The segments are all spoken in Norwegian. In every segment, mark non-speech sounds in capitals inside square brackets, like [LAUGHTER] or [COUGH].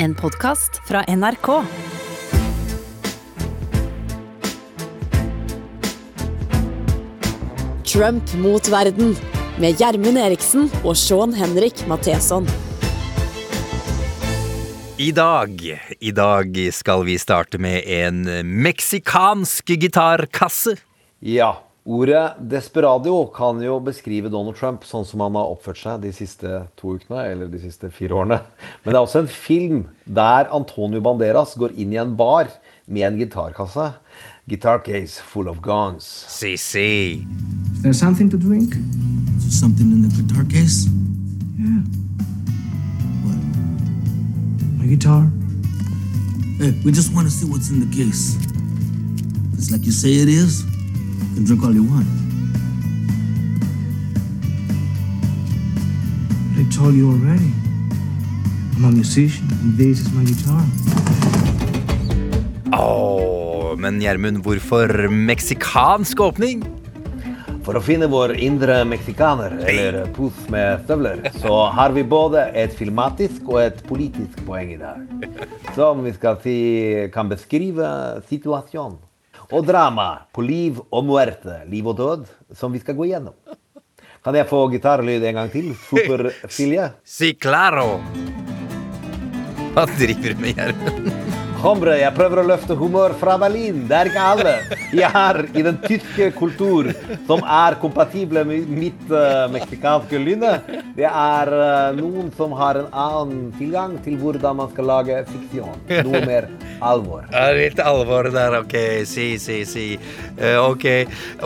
En podkast fra NRK. Trump mot verden med Gjermund Eriksen og Sean Henrik Matheson. I dag, I dag skal vi starte med en meksikansk gitarkasse. Ja. Ordet desperadio kan jo beskrive Donald Trump sånn som han har oppført seg de siste to ukene, eller de siste fire årene. Men det er også en film der Antonio Banderas går inn i en bar med en gitarkasse. Guitar case full of guns. Si, si. Is there something to drink? Is there something in the guitar case? Yeah. What? My guitar. Hey, we just want to see what's in the case. It's like you say it is, all you want. But I told you already. I'm a musician, and this is my guitar. Åh, men Gjermund, hvorfor meksikansk åpning? For å finne vår indre meksikaner, eller puss med støvler, så har vi både et filmatisk og et politisk poeng i dag. [LAUGHS] Som vi skal si kan beskrive situasjonen. Og drama på liv og muerte, liv og død, som vi skal gå igjennom. Kan jeg få gitarlyd en gang til? Super [LAUGHS] Silje? Si claro. Hva driver du med, Gjermund? Hombre, jeg prøver å løfte humør fra Berlin. Det er ikke alle. Jeg er i den tyske kultur, som er kompatible med mitt uh, meksikanske lynne. Det er uh, noen som har en annen tilgang til hvordan man skal lage fiksjon. Noe mer alvor. Litt alvor der, ok. Si, si, si. Eh, ok.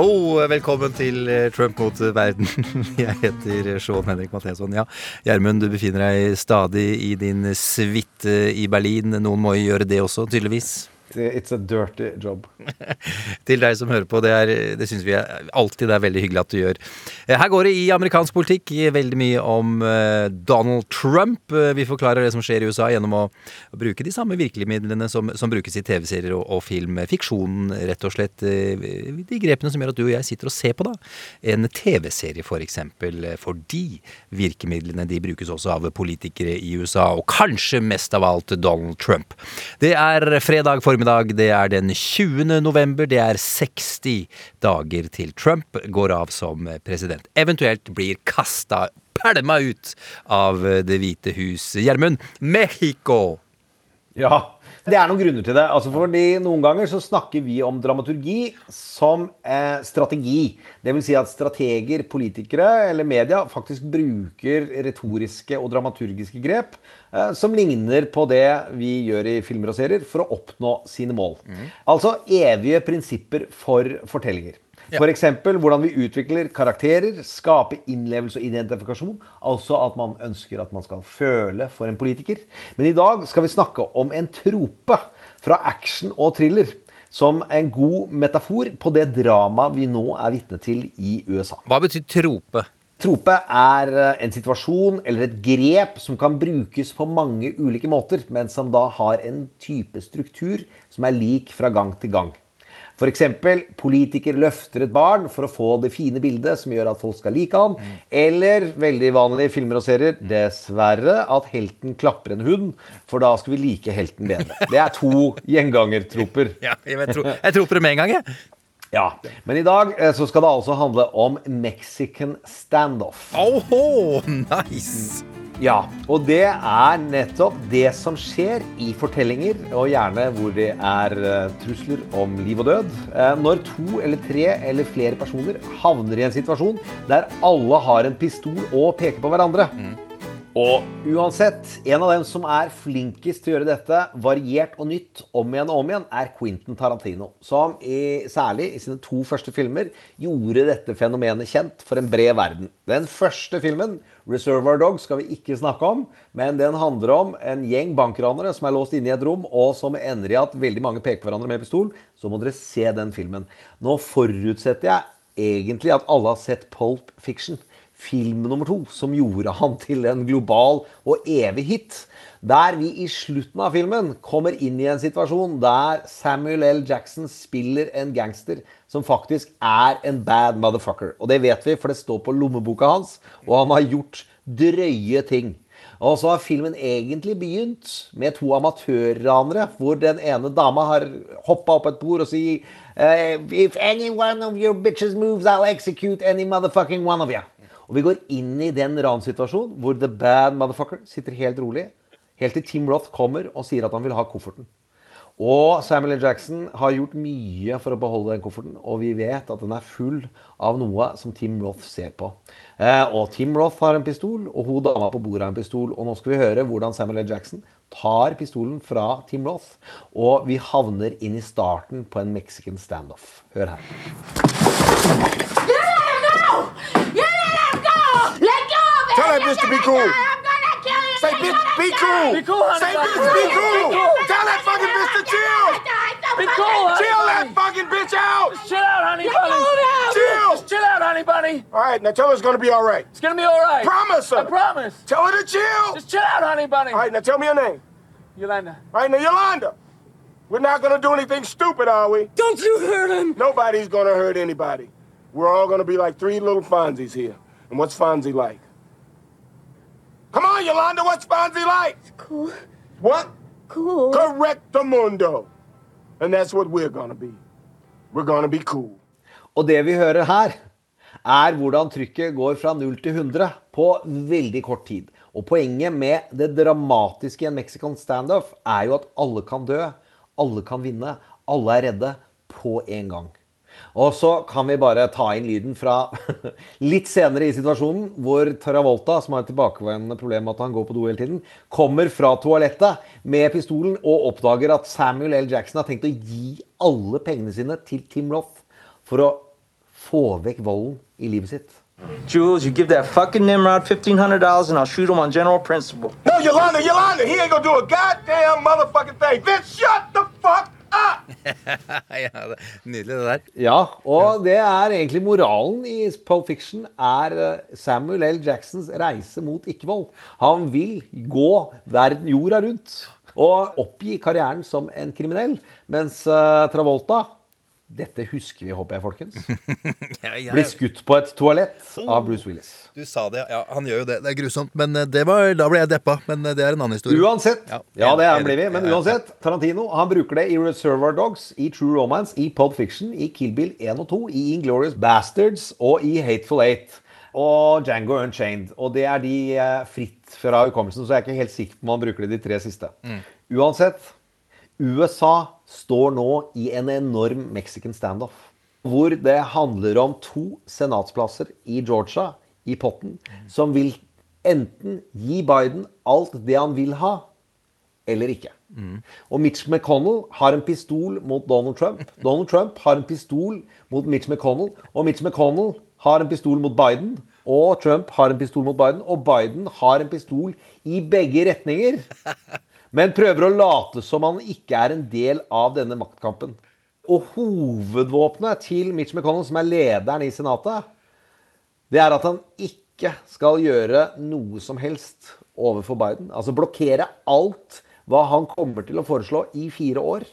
Oh, velkommen til eh, Trump mot verden. [LAUGHS] Jeg heter Sean Henrik Matheson. Ja, Gjermund, du befinner deg stadig i din suite i Berlin. Noen må jo gjøre det også, tydeligvis. It's a dirty job. [LAUGHS] til deg som hører på. Det, er, det syns vi er, alltid er veldig hyggelig at du gjør. Eh, Her går det i amerikansk politikk veldig mye om eh, Donald Trump. Eh, Vi forklarer det som skjer i USA gjennom å, bruke de samme virkemidlene som, som brukes i TV-serier og, og film. Fiksjonen, rett og slett. De grepene som gjør at du og jeg sitter og ser på da. En TV-serie, for eksempel. Fordi virkemidlene de brukes også av politikere i USA, og kanskje mest av alt Donald Trump. Det er fredag formiddag, det er den 20. november, det er 60 dager til Trump går av som president. Eventuelt blir kasta, pælma ut av Det hvite hus. Gjermund, Mexico! Ja, det er noen grunner til det. Altså fordi Noen ganger så snakker vi om dramaturgi som eh, strategi. Det vil si at strateger, politikere eller media faktisk bruker retoriske og dramaturgiske grep eh, som ligner på det vi gjør i filmer og serier for å oppnå sine mål. Altså evige prinsipper for fortellinger. F.eks. hvordan vi utvikler karakterer, skaper innlevelse og identifikasjon. Altså at man ønsker at man skal føle for en politiker. Men i dag skal vi snakke om en trope fra action og thriller. Som en god metafor på det dramaet vi nå er vitne til i USA. Hva betyr trope? Trope er eh, en situasjon eller et grep som kan brukes på mange ulike måter, men som da har en type struktur som er lik fra gang til gang. F.eks. politiker løfter et barn for å få det fine bildet som gjør at folk skal like han. Eller veldig vanlige filmer og serier, dessverre, at helten klapper en hund. For da skal vi like helten bedre. Det er to gjengangertroper. [LAUGHS] Ja, jeg, tror, jeg tror på det med en gang, jeg. Ja, Men i dag eh, så skal det altså handle om Mexican standoff. Oho, nice! Ja, og det er nettopp det som skjer i fortellinger, og gjerne hvor det er eh, trusler om liv og død. Eh, når to eller tre eller flere personer havner i en situasjon der alle har en pistol og peker på hverandre. Og uansett, en av dem som er flinkest til å gjøre dette variert og nytt om igjen og om igjen, er Quentin Tarantino. Som i, særlig i sine to første filmer gjorde dette fenomenet kjent for en bred verden. Den første filmen, 'Reservoir Dogs', skal vi ikke snakke om, men den handler om en gjeng bankranere som er låst inne i et rom, og som ender i at veldig mange peker hverandre med pistol. Så må dere se den filmen. Nå forutsetter jeg egentlig at alle har sett Pulp Fiction film nummer to, som gjorde han til en global og evig hit. Der vi i slutten av filmen kommer inn i en situasjon der Samuel L. Jackson spiller en gangster som faktisk er en bad motherfucker. Og det vet vi, for det står på lommeboka hans, og han har gjort drøye ting. Og så har filmen egentlig begynt med to amatørranere, hvor den ene dama har hoppa opp et bord og sier eh, If any one of your bitches moves, I'll execute any motherfucking one of you. Og vi går inn i den ransituasjonen hvor the bad motherfucker sitter helt rolig, helt til Tim Roth kommer og sier at han vil ha kofferten. Og Samuel L. Jackson har gjort mye for å beholde den kofferten, og vi vet at den er full av noe som Tim Roth ser på. Eh, og Tim Roth har en pistol, og hun dama på bordet har en pistol. Og nå skal vi høre hvordan Samuel L. Jackson tar pistolen fra Tim Roth, og vi havner inn i starten på en mexican standoff. Hør her. Tell that bitch to be cool. I'm gonna kill you! Say, bitch, be cool. Be cool, honey. Say, bitch, Be be cool. cool. Tell that fucking bitch to chill. Be cool, honey. Chill that fucking bitch out. Chill out, honey Let bunny. go! Chill. Just chill out, honey bunny. All right, now tell her it's gonna be all right. It's gonna be all right. Promise her. I promise. Tell her to chill. Just chill out, honey bunny. All right, now tell me your name. Yolanda. All right, now Yolanda. We're not gonna do anything stupid, are we? Don't you hurt him. Nobody's gonna hurt anybody. We're all gonna be like three little Fonzies here. And what's Fonzie like? Come on, Yolanda, what's Fonzie like? Cool. What? Cool. Correctamundo. And that's what we're gonna be. We're gonna be cool. Og det vi hører her, er hvordan trykket går fra 0 til 100 på veldig kort tid. Og poenget med det dramatiske i en Mexican standoff er jo at alle kan dø, alle kan vinne, alle er redde på en gang. Og så kan vi bare ta inn lyden fra [LAUGHS] litt senere i situasjonen, hvor Travolta, som har et tilbakevendende problem med at han går på do hele tiden, kommer fra toalettet med pistolen og oppdager at Samuel L. Jackson har tenkt å gi alle pengene sine til Tim Roth for å få vekk volden i livet sitt. Jules, you give that fucking Nimrod $1,500 and I'll shoot him on general principle. No, Yolanda, Yolanda, he ain't gonna do a goddamn motherfucking thing. Vince, shut the fuck up! [LAUGHS] ja, det, nydelig, det der. Ja, og det er egentlig moralen i Pulp Fiction er eh, Samuel L. Jacksons reise mot ikke-vold. Han vil gå verden jorda rundt og oppgi karrieren som en kriminell, mens eh, Travolta dette husker vi, håper jeg, folkens. [LAUGHS] Blir skutt på et toalett av Bruce Willis. Du sa det, ja. Han gjør jo det. Det er grusomt. Men eh, det var, da ble jeg deppa. Men eh, det er en annen historie. Uansett. Ja. Ja, det er blir vi. Men uansett, Tarantino han bruker det i Reservoir Dogs, i True Romance, i Pulp Fiction, i Kill Bill 1 og 2, i Inglorious Bastards og i Hateful Eight. Og Django Unchained. Og det er de eh, fritt fra hukommelsen, så jeg er ikke helt sikker på om han bruker det de tre siste. Uansett, USA står nå i en enorm Mexican standoff. Hvor det handler om to senatsplasser i Georgia, i potten, som vil enten gi Biden alt det han vil ha, eller ikke. Og Mitch McConnell har en pistol mot Donald Trump. Donald Trump har en pistol mot Mitch McConnell. Og Mitch McConnell har en pistol mot Biden. Og Trump har en pistol mot Biden. Og Biden har en pistol i begge retninger. Men prøver å late som han ikke er en del av denne maktkampen. Og hovedvåpenet til Mitch McConnell, som er lederen i Senatet, det er at han ikke skal gjøre noe som helst overfor Biden. Altså blokkere alt hva han kommer til å foreslå i fire år.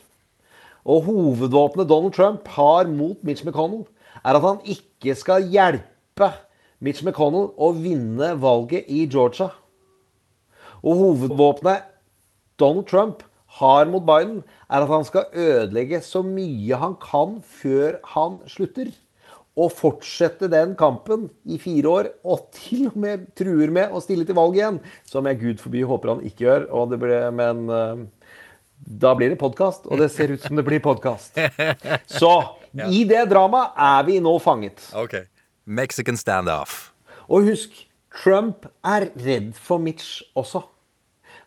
Og hovedvåpenet Donald Trump har mot Mitch McConnell, er at han ikke skal hjelpe Mitch McConnell å vinne valget i Georgia. Og hovedvåpenet Donald Trump har mot Biden, er at han skal ødelegge så mye han kan før han slutter. Og fortsette den kampen i fire år, og til og med truer med å stille til valg igjen. Som jeg gud forby håper han ikke gjør. Og det ble, men uh, da blir det podkast, og det ser ut som det blir podkast. [LAUGHS] Så i det dramaet er vi nå fanget. Ok. Mexican standoff. Og husk, Trump er redd for Mitch også.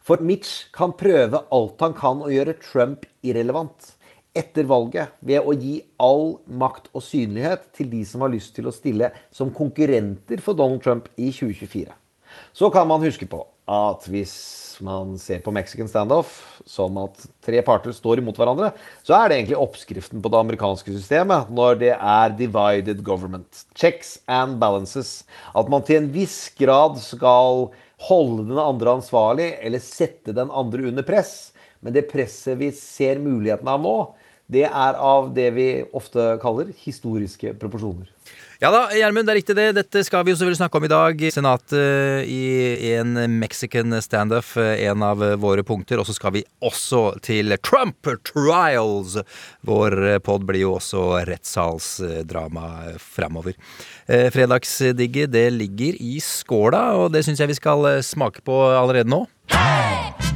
For Mitch kan prøve alt han kan å gjøre Trump irrelevant etter valget ved å gi all makt og synlighet til de som har lyst til å stille som konkurrenter for Donald Trump i 2024. Så kan man huske på at hvis man ser på Mexican standoff som at tre parter står imot hverandre, så er det egentlig oppskriften på det amerikanske systemet når det er divided government. Checks and balances. At man til en viss grad skal holde den andre ansvarlig eller sette den andre under press. Men det presset vi ser mulighetene av nå, det er av det vi ofte kaller historiske proporsjoner. Ja da, Gjermund, det er riktig det. Dette skal vi jo selvfølgelig snakke om i dag. Senatet i en Mexican standup, en av våre punkter. Og så skal vi også til Trump trials. Vår pod blir jo også rettssalsdrama framover. Eh, Fredagsdigget, det ligger i skåla, og det syns jeg vi skal smake på allerede nå. [LAUGHS]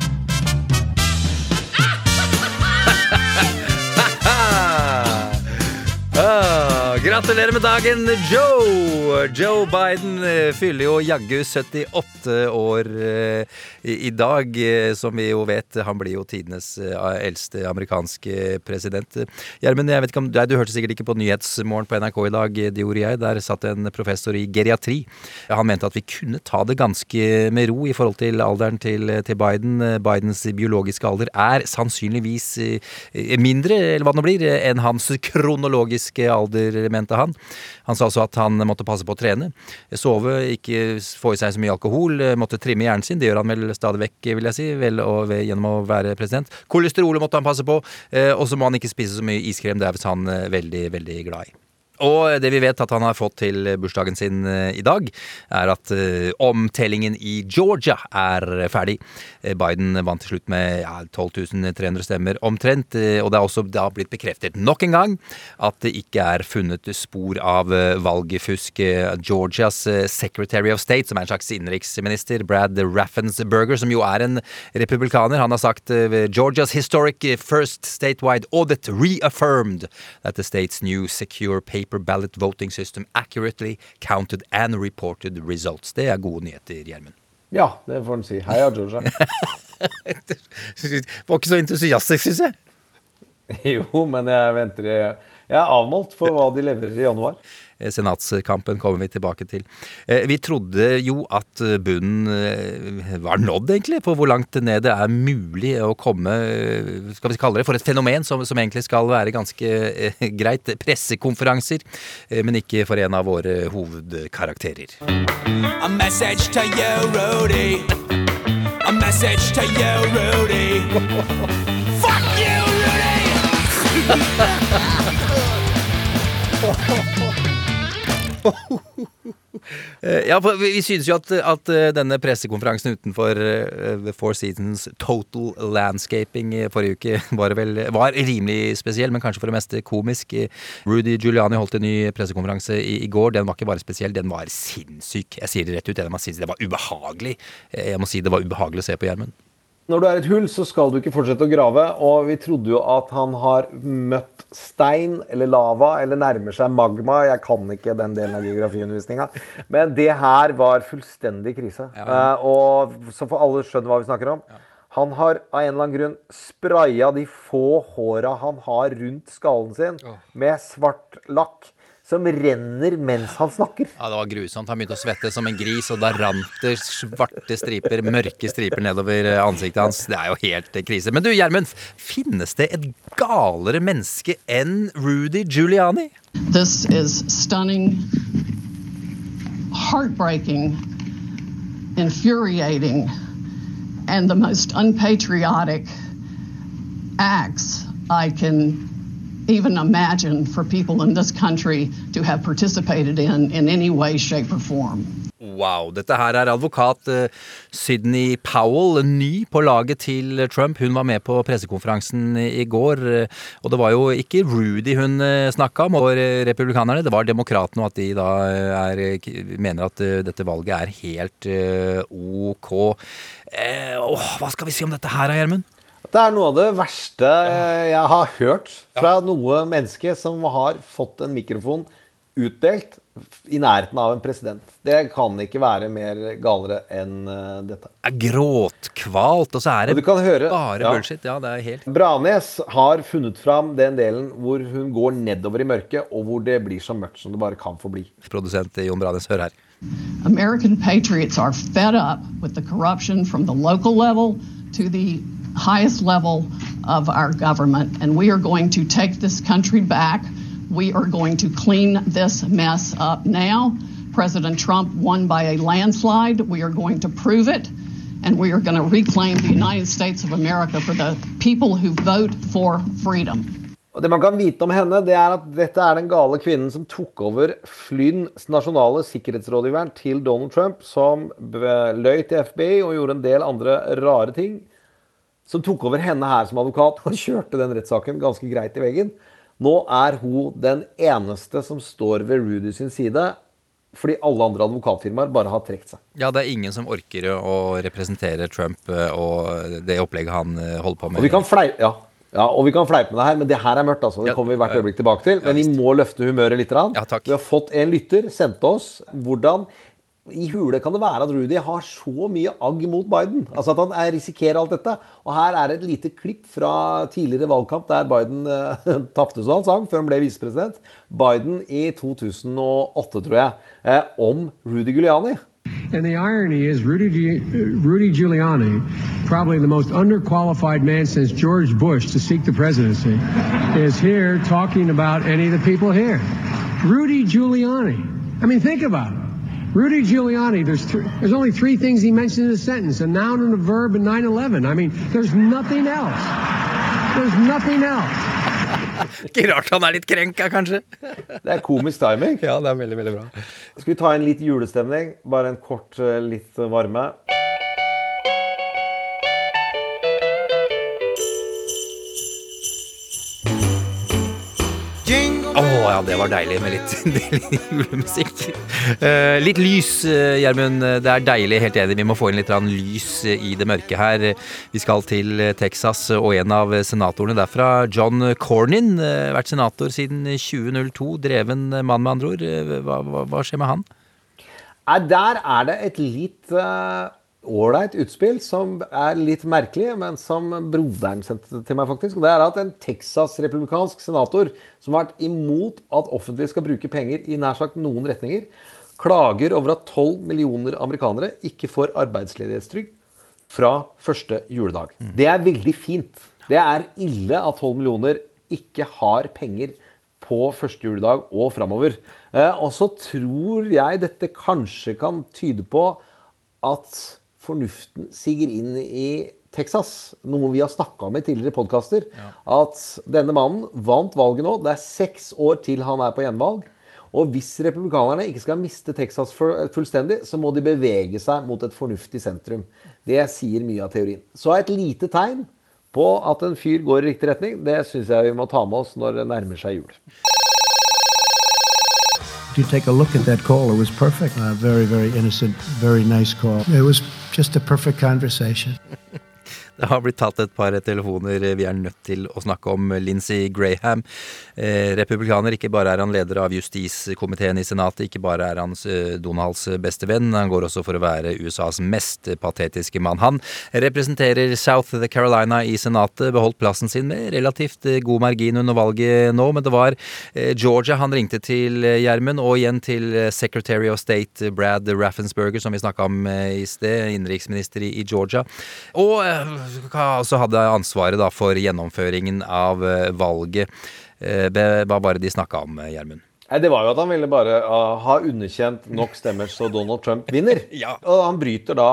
[LAUGHS] Ah, gratulerer med dagen, Joe! Joe Biden eh, fyller jo jaggu 78 år eh, i, dag. eh, Som vi jo vet, han blir jo tidenes eldste amerikanske president. Gjermund, jeg vet ikke om du hørte sikkert ikke på Nyhetsmorgen på NRK i dag, det gjorde jeg. Der satt en professor i geriatri. Han mente at vi kunne ta det ganske med ro i forhold til alderen til, til Biden. Bidens biologiske alder er sannsynligvis mindre, eller hva det nå blir, enn hans kronologiske alder, mente han. Han sa også at han måtte passe på å trene, sove, ikke få i seg så mye alkohol, måtte trimme hjernen sin. Det gjør han vel stadig vekk, vil jeg si, vel og ved, gjennom å være president. Kolesterolet måtte han passe på, eh, og så må han ikke spise så mye iskrem. Det er visst han eh, veldig, veldig glad i. Og det vi vet at han har fått til bursdagen sin eh, i dag, er at eh, omtellingen i Georgia er ferdig. Eh, Biden vant til slutt med ja, 12 300 stemmer omtrent. Og det er også da blitt bekreftet nok en gang at det ikke er funnet spor av valgfusk. Georgias Secretary of State, som er en slags innenriksminister, Brad Raffensberger, som jo er en republikaner, han har sagt Georgia's historic first statewide audit reaffirmed that the state's new secure paper ballot voting system accurately counted and reported results. Det er gode nyheter, Gjermund. Ja, det får en si. Heia Georgia. [LAUGHS] Var ikke så entusiastisk, syns jeg. [LAUGHS] jo, men jeg venter Jeg er avmålt for hva de leverer i januar. Eh, Senatskampen kommer vi tilbake til. Eh, Vi trodde jo at bunnen eh, var nådd, egentlig, på hvor langt ned det er mulig å komme, skal vi kalle det, for et fenomen som, som egentlig skal være ganske greit. Pressekonferanser, men ikke for en av våre hovedkarakterer. A message to you, Rudy. A message to you, Rudy. Fuck you, Rudy! [LAUGHS] [LAUGHS] Ja, for vi synes jo at, at eh, denne pressekonferansen utenfor eh, The Four Seasons Total Landscaping forrige uke [LAUGHS] var, vel, var rimelig spesiell, men kanskje for det meste komisk. Rudy Giuliani holdt en ny pressekonferanse i, i går. Den var ikke bare spesiell, den var sinnssyk. Jeg sier det rett ut. Det var ubehagelig. Eh, Jeg må si det var ubehagelig å se på Gjermund. Når du er et hull, så skal du ikke fortsette å grave. Og vi trodde jo at han har møtt stein eller lava eller nærmer seg magma. Jeg kan ikke den delen av geografiundervisninga. Men det her var fullstendig krise. Eh, og så får alle skjønne hva vi snakker om. Han har av en eller annen grunn spraya de få håra han har rundt skallen sin, med svart lakk. Som renner mens han snakker. Ja, Det var grusomt. Han begynte å svette som en gris, og da rant det svarte striper, mørke striper nedover eh, ansiktet hans. Det er jo helt eh, krise. Men du, Gjermund, finnes det et galere menneske enn Rudy Giuliani? This is stunning, heartbreaking, infuriating, and the most unpatriotic acts I can even imagine for people in this country to have participated in in any way, shape, or form. Wow. Dette her er advokat eh, Sydney Powell, ny på laget til Trump. Hun var med på pressekonferansen i går. eh, Og det var jo ikke Rudy hun eh, snakka om, og republikanerne. Det var demokratene, og at de da er, mener at dette valget er helt ok. Eh, åh, hva skal vi si om dette her, Gjermund? Det er noe av det verste eh, jeg har hørt fra noe menneske som har fått en mikrofon utdelt i nærheten av en president. Det kan ikke være mer galere enn dette. Det er gråtkvalt, og så er Og det du kan høre- bare ja. bullshit. Ja, det er helt Branes har funnet fram den delen hvor hun går nedover i mørket, og hvor det blir så mørkt som det bare kan få bli. Produsent Jon Branes, hør her. American patriots are fed up with the corruption from the local level to the highest level of our government, and we are going to take this country back. We are going to clean this mess up now. President Trump won by a landslide. We are going to prove it, and we are going to reclaim the United States of America for the people who vote for freedom. Og Det man kan vite om henne, det er at dette er den gale kvinnen som tok over Flynns nasjonale sikkerhetsrådgiveren til Donald Trump, som løy til FBI og gjorde en del andre rare ting. Som tok over henne her som advokat og kjørte den rettssaken ganske greit i veggen. Nå er hun den eneste som står ved Rudy sin side, fordi alle andre advokatfirmaer bare har trukket seg. Ja, det er ingen som orker å representere Trump eh, og det opplegget han eh, holder på med. Og vi kan fleipe, ja. Ja, og vi kan fleipe med det her, men det her er mørkt. altså. Det Ja, kommer vi hvert øyeblikk tilbake til. Men vi må løfte humøret litt. grann. Vi har fått en lytter sendte oss hvordan i hule kan det være at Rudy har så mye agg mot Biden? Altså At han er, risikerer alt dette. Og her er et lite klipp fra tidligere valgkamp der Biden eh, [LAUGHS] tapte, som han sang, før han ble visepresident. Biden i 2008, tror jeg. Eh, om Rudy Giuliani. And the irony is, Rudy, Rudy Giuliani, probably the most underqualified man since George Bush to seek the presidency, is here talking about any of the people here. Rudy Giuliani. I mean, think about it. Rudy Giuliani, there's, th- there's only three things he mentioned in a sentence a noun and a verb and 9 11. I mean, there's nothing else. There's nothing else. Ikke rart han er litt krenka, kanskje. Det er komisk timing. Ja, det er veldig, veldig bra. Skal vi ta en litt julestemning? Bare en kort, eh, litt varme. Ja, det var deilig med litt, [LAUGHS] julemusikk. Uh, litt lys, eh, Gjermund. Det er deilig, helt enig. Vi må få inn litt lys eh, i det mørke her. Vi skal til eh, Texas, og en av senatorene derfra, John Cornyn, eh, vært senator siden 2002. Dreven mann, med andre ord. Eh, Hva, hva, hva skjer med han? Der er det et litt eh, ålreit utspill som er litt merkelig, men som broderen sendte til meg, faktisk. Og det er at en Texas-republikansk senator som har vært imot at offentlige skal bruke penger i nær sagt noen retninger, klager over at 12 millioner amerikanere ikke får arbeidsledighetstrygd fra første juledag. Det er veldig fint. Det er ille at 12 millioner ikke har penger på første juledag og framover. Eh, og så tror jeg dette kanskje kan tyde på at fornuften siger inn i Texas, noe vi har snakka om i tidligere podkaster. At denne mannen vant valget nå. Det er seks år til han er på gjenvalg. Og hvis republikanerne ikke skal miste Texas fullstendig, så må de bevege seg mot et fornuftig sentrum. Det sier mye av teorien. Så et lite tegn på at en fyr går i riktig retning, det syns jeg vi må ta med oss når det nærmer seg jul. You take a look at that call, it was perfect. Uh, very, very innocent, very nice call. It was just a perfect conversation. [LAUGHS] Det har blitt tatt et par telefoner. Vi er nødt til å snakke om Lindsey Graham. Eh, republikaner. Ikke bare er han leder av justiskomiteen i Senatet, ikke bare er han eh, Donalds beste venn, han går også for å være USAs mest patetiske mann. Han representerer South Carolina i Senatet, beholdt plassen sin med relativt eh, god margin under valget nå, men det var eh, Georgia han ringte til, eh, Gjermund, og igjen til eh, Secretary of State Brad Raffensperger, som vi snakka om eh, i sted, innenriksminister i Georgia. Og eh, hva- så hadde ansvaret da for gjennomføringen av eh, valget. Eh, det var bare de snakka om, eh, Gjermund. Nei, Det var jo at han ville bare uh, ha underkjent nok stemmer så Donald Trump vinner. [LAUGHS] Og han bryter da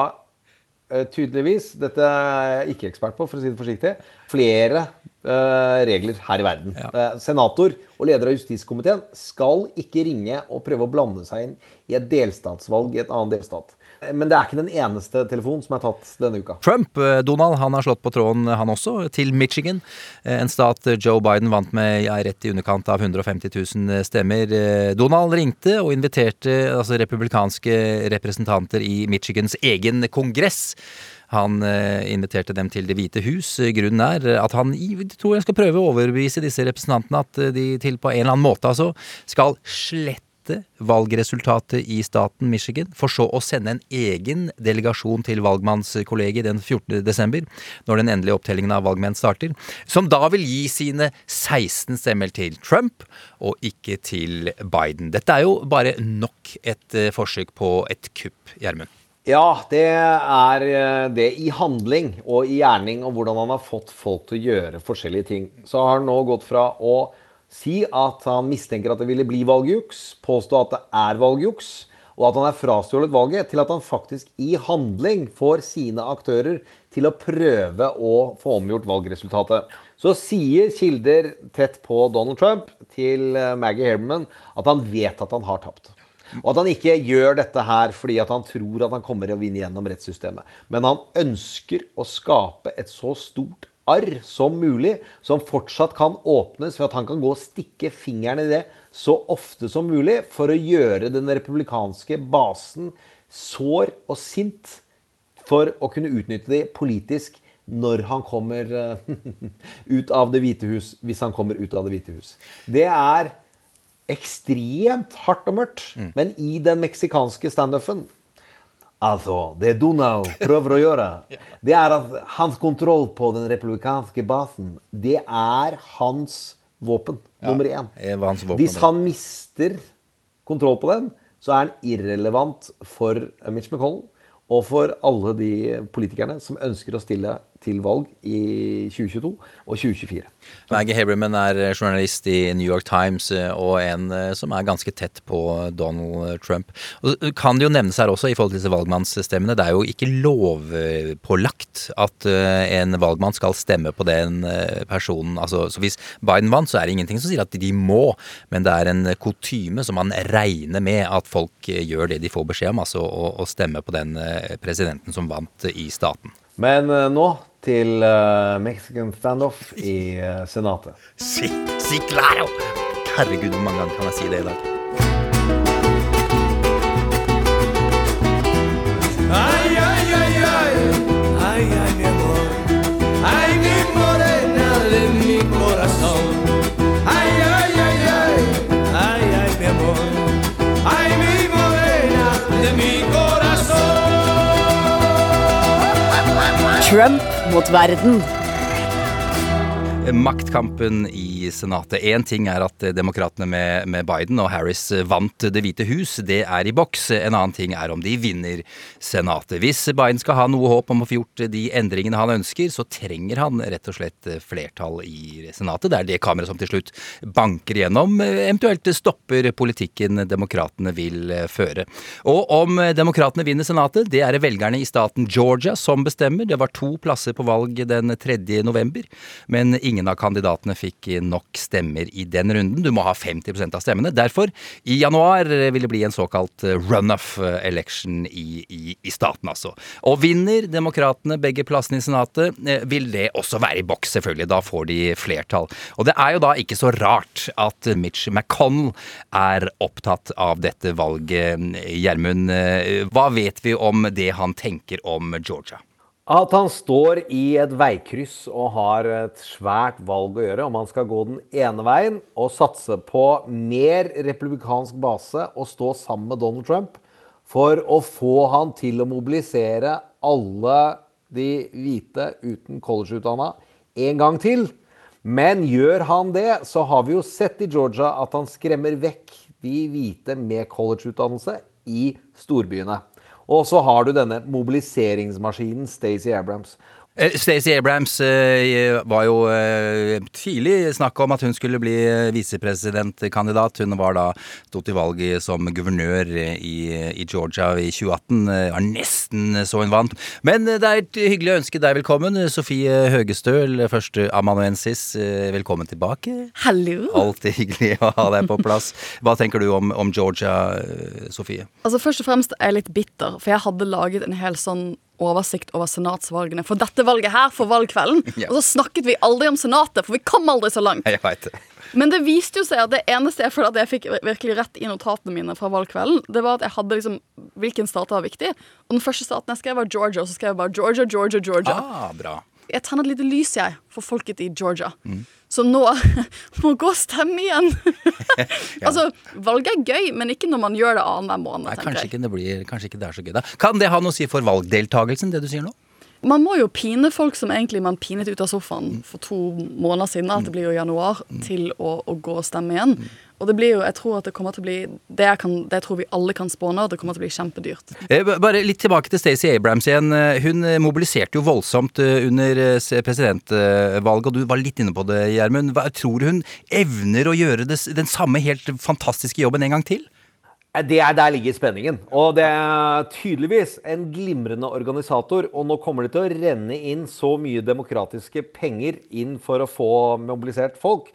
tydeligvis, dette er jeg ikke ekspert på, for å si det forsiktig, flere uh, regler her i verden. Eh, senator og leder av justiskomiteen skal ikke ringe og prøve å blande seg inn i et delstatsvalg i et annet delstat. Eh, Men det er ikke den eneste telefonen som er tatt denne uka. Trump, eh, Donald, han har slått på tråden, han også, til Michigan. Eh, En stat eh, Joe Biden vant med ja, rett i underkant av 150 000 stemmer. Eh, Donald ringte og inviterte altså, republikanske representanter i Michigans egen kongress. Han eh, inviterte dem til Det hvite hus. Grunnen er at han tror jeg skal prøve å overbevise disse representantene at eh, de til på en eller annen måte altså skal slette valgresultatet i staten Michigan, for så å sende en egen delegasjon til valgmannskollegiet den 14. desember, når den endelige opptellingen av valgmenn starter, som da vil gi sine 16 stemmer til Trump, og ikke til Biden. Dette er jo bare nok et eh, forsøk på et kupp, Gjermund. Ja, det er eh, det i handling og i gjerning, og hvordan han har fått folk til å gjøre forskjellige ting. Så har han nå gått fra å si at han mistenker at det ville bli valgjuks, påstå at det er valgjuks, og at han er frastjålet valget, til at han faktisk i handling får sine aktører til å prøve å få omgjort valgresultatet. Så sier kilder tett på Donald Trump til eh, Maggie Herman at han vet at han har tapt. Og at han ikke gjør dette her fordi at han tror at han kommer til å vinne gjennom rettssystemet. Men han ønsker å skape et så stort arr som mulig, som fortsatt kan åpnes ved at han kan gå og stikke fingeren i det så ofte som mulig for å gjøre den republikanske basen sår og sint for å kunne utnytte de politisk når han kommer eh, [LAUGHS] ut av Det hvite hus, hvis han kommer ut av Det hvite hus. Det er ekstremt hardt og mørkt, men i den meksikanske standupen Altså, det Donald prøver å gjøre, det er at hans kontroll på den republikanske basen, det er hans våpen nummer én. våpen, Hvis han mister kontroll på den, så er han irrelevant for Mitch McConnell og for alle de politikerne som ønsker å stille til valg i 2022 og 2024. Maggie Haberman er journalist i New York Times eh, og en eh, som er ganske tett på Donald Trump. Og kan det jo nevnes her også i forhold til disse valgmannsstemmene, det er jo ikke lovpålagt at eh, en valgmann skal stemme på den eh, personen. Altså, så hvis Biden vant, så er det ingenting som sier at de må, men det er en kutyme som man regner med at folk eh, gjør det de får beskjed om, altså å, å stemme på den eh, presidenten som vant i staten. Men eh, nå til uh, Mexican standoff i uh, Senatet. Si, si claro! Herregud, hvor mange ganger kan jeg si det i dag? Trump mot verden. Maktkampen i Senatet. Én ting er at demokratene med, med Biden og Harris vant Det hvite hus. Det er i boks. En annen ting er om de vinner Senatet. Hvis Biden skal ha noe håp om å få gjort de endringene han ønsker, så trenger han rett og slett flertall i Senatet. Det er det kameraet som til slutt banker gjennom, eventuelt stopper politikken demokratene vil føre. Og om demokratene vinner Senatet, det er det velgerne i staten Georgia som bestemmer. Det var to plasser på valg den 3. november, men ingen av kandidatene fikk nok stemmer i den runden. Du må ha 50% av stemmene. Derfor, i januar vil det bli en såkalt runoff election i, i, i staten, altså. Og vinner demokratene begge plassene i Senatet, eh, vil det også være i boks, selvfølgelig. Da får de flertall. Og det er jo da ikke så rart at Mitch McConnell er opptatt av dette valget. Gjermund, eh, hva vet vi om det han tenker om Georgia? At han står i et veikryss og har et svært valg å gjøre. Om han skal gå den ene veien og satse på mer republikansk base og stå sammen med Donald Trump for å få han til å mobilisere alle de hvite uten collegeutdanna en gang til. Men gjør han det, så har vi jo sett i Georgia at han skremmer vekk de hvite med collegeutdannelse i storbyene. Og så har du denne mobiliseringsmaskinen Stacey Abrams. Eh, Stacey Abrams eh, var jo eh, tidlig snakk om at hun skulle bli visepresidentkandidat. Hun var da stått til valg som guvernør i, i Georgia i 2018. Eh, Var nesten så hun vant. Men det er et hyggelig å ønske deg velkommen. Sofie Høgestøl, førsteamanuensis. Velkommen tilbake. Hallo. Alltid hyggelig å ha deg på plass. [LAUGHS] Hva tenker du om, om Georgia, Sofie? Altså Først og fremst er jeg litt bitter, for jeg hadde laget en hel sånn oversikt over senatsvalgene for dette valget her, for valgkvelden. [LAUGHS] Ja. Og så snakket vi aldri om Senatet, for vi kom aldri så langt. Jeg vet det. Men det viste jo seg at det eneste jeg føler at jeg fikk virkelig rett i notatene mine fra valgkvelden, det var at jeg hadde liksom hvilken stat var viktig. Og den første staten jeg skrev, var Georgia, og så skrev jeg bare Georgia, Georgia, Georgia. Ah, bra. Jeg tenner et lite lys, jeg, for folket i Georgia. Så nå [LAUGHS] må gå og stemme igjen. [LAUGHS] Altså, valget er gøy, men ikke når man gjør det annenhver måned, Nei, kanskje, ikke det blir, kanskje ikke det er så gøy, da. Kan det ha noe å si for valgdeltagelsen, det du sier nå? Man må jo pine folk som egentlig man pinet ut av sofaen for to måneder siden, at det blir jo januar, til å, å gå og stemme igjen. Og det blir jo, jeg tror at det kommer til å bli Det kan, det tror vi alle kan spåne, og det kommer til å bli kjempedyrt. Eh, Bare litt tilbake til Stacey Abrams igjen. Eh, Hun eh, mobiliserte jo voldsomt under presidentvalget, og du var litt inne på det, Gjermund. Tror du hun evner å gjøre det, den samme helt fantastiske jobben en gang til? Eh, Det er Der ligger spenningen. Og det er tydeligvis en glimrende organisator. Og nå kommer det til å renne inn så mye demokratiske penger inn for å få mobilisert folk.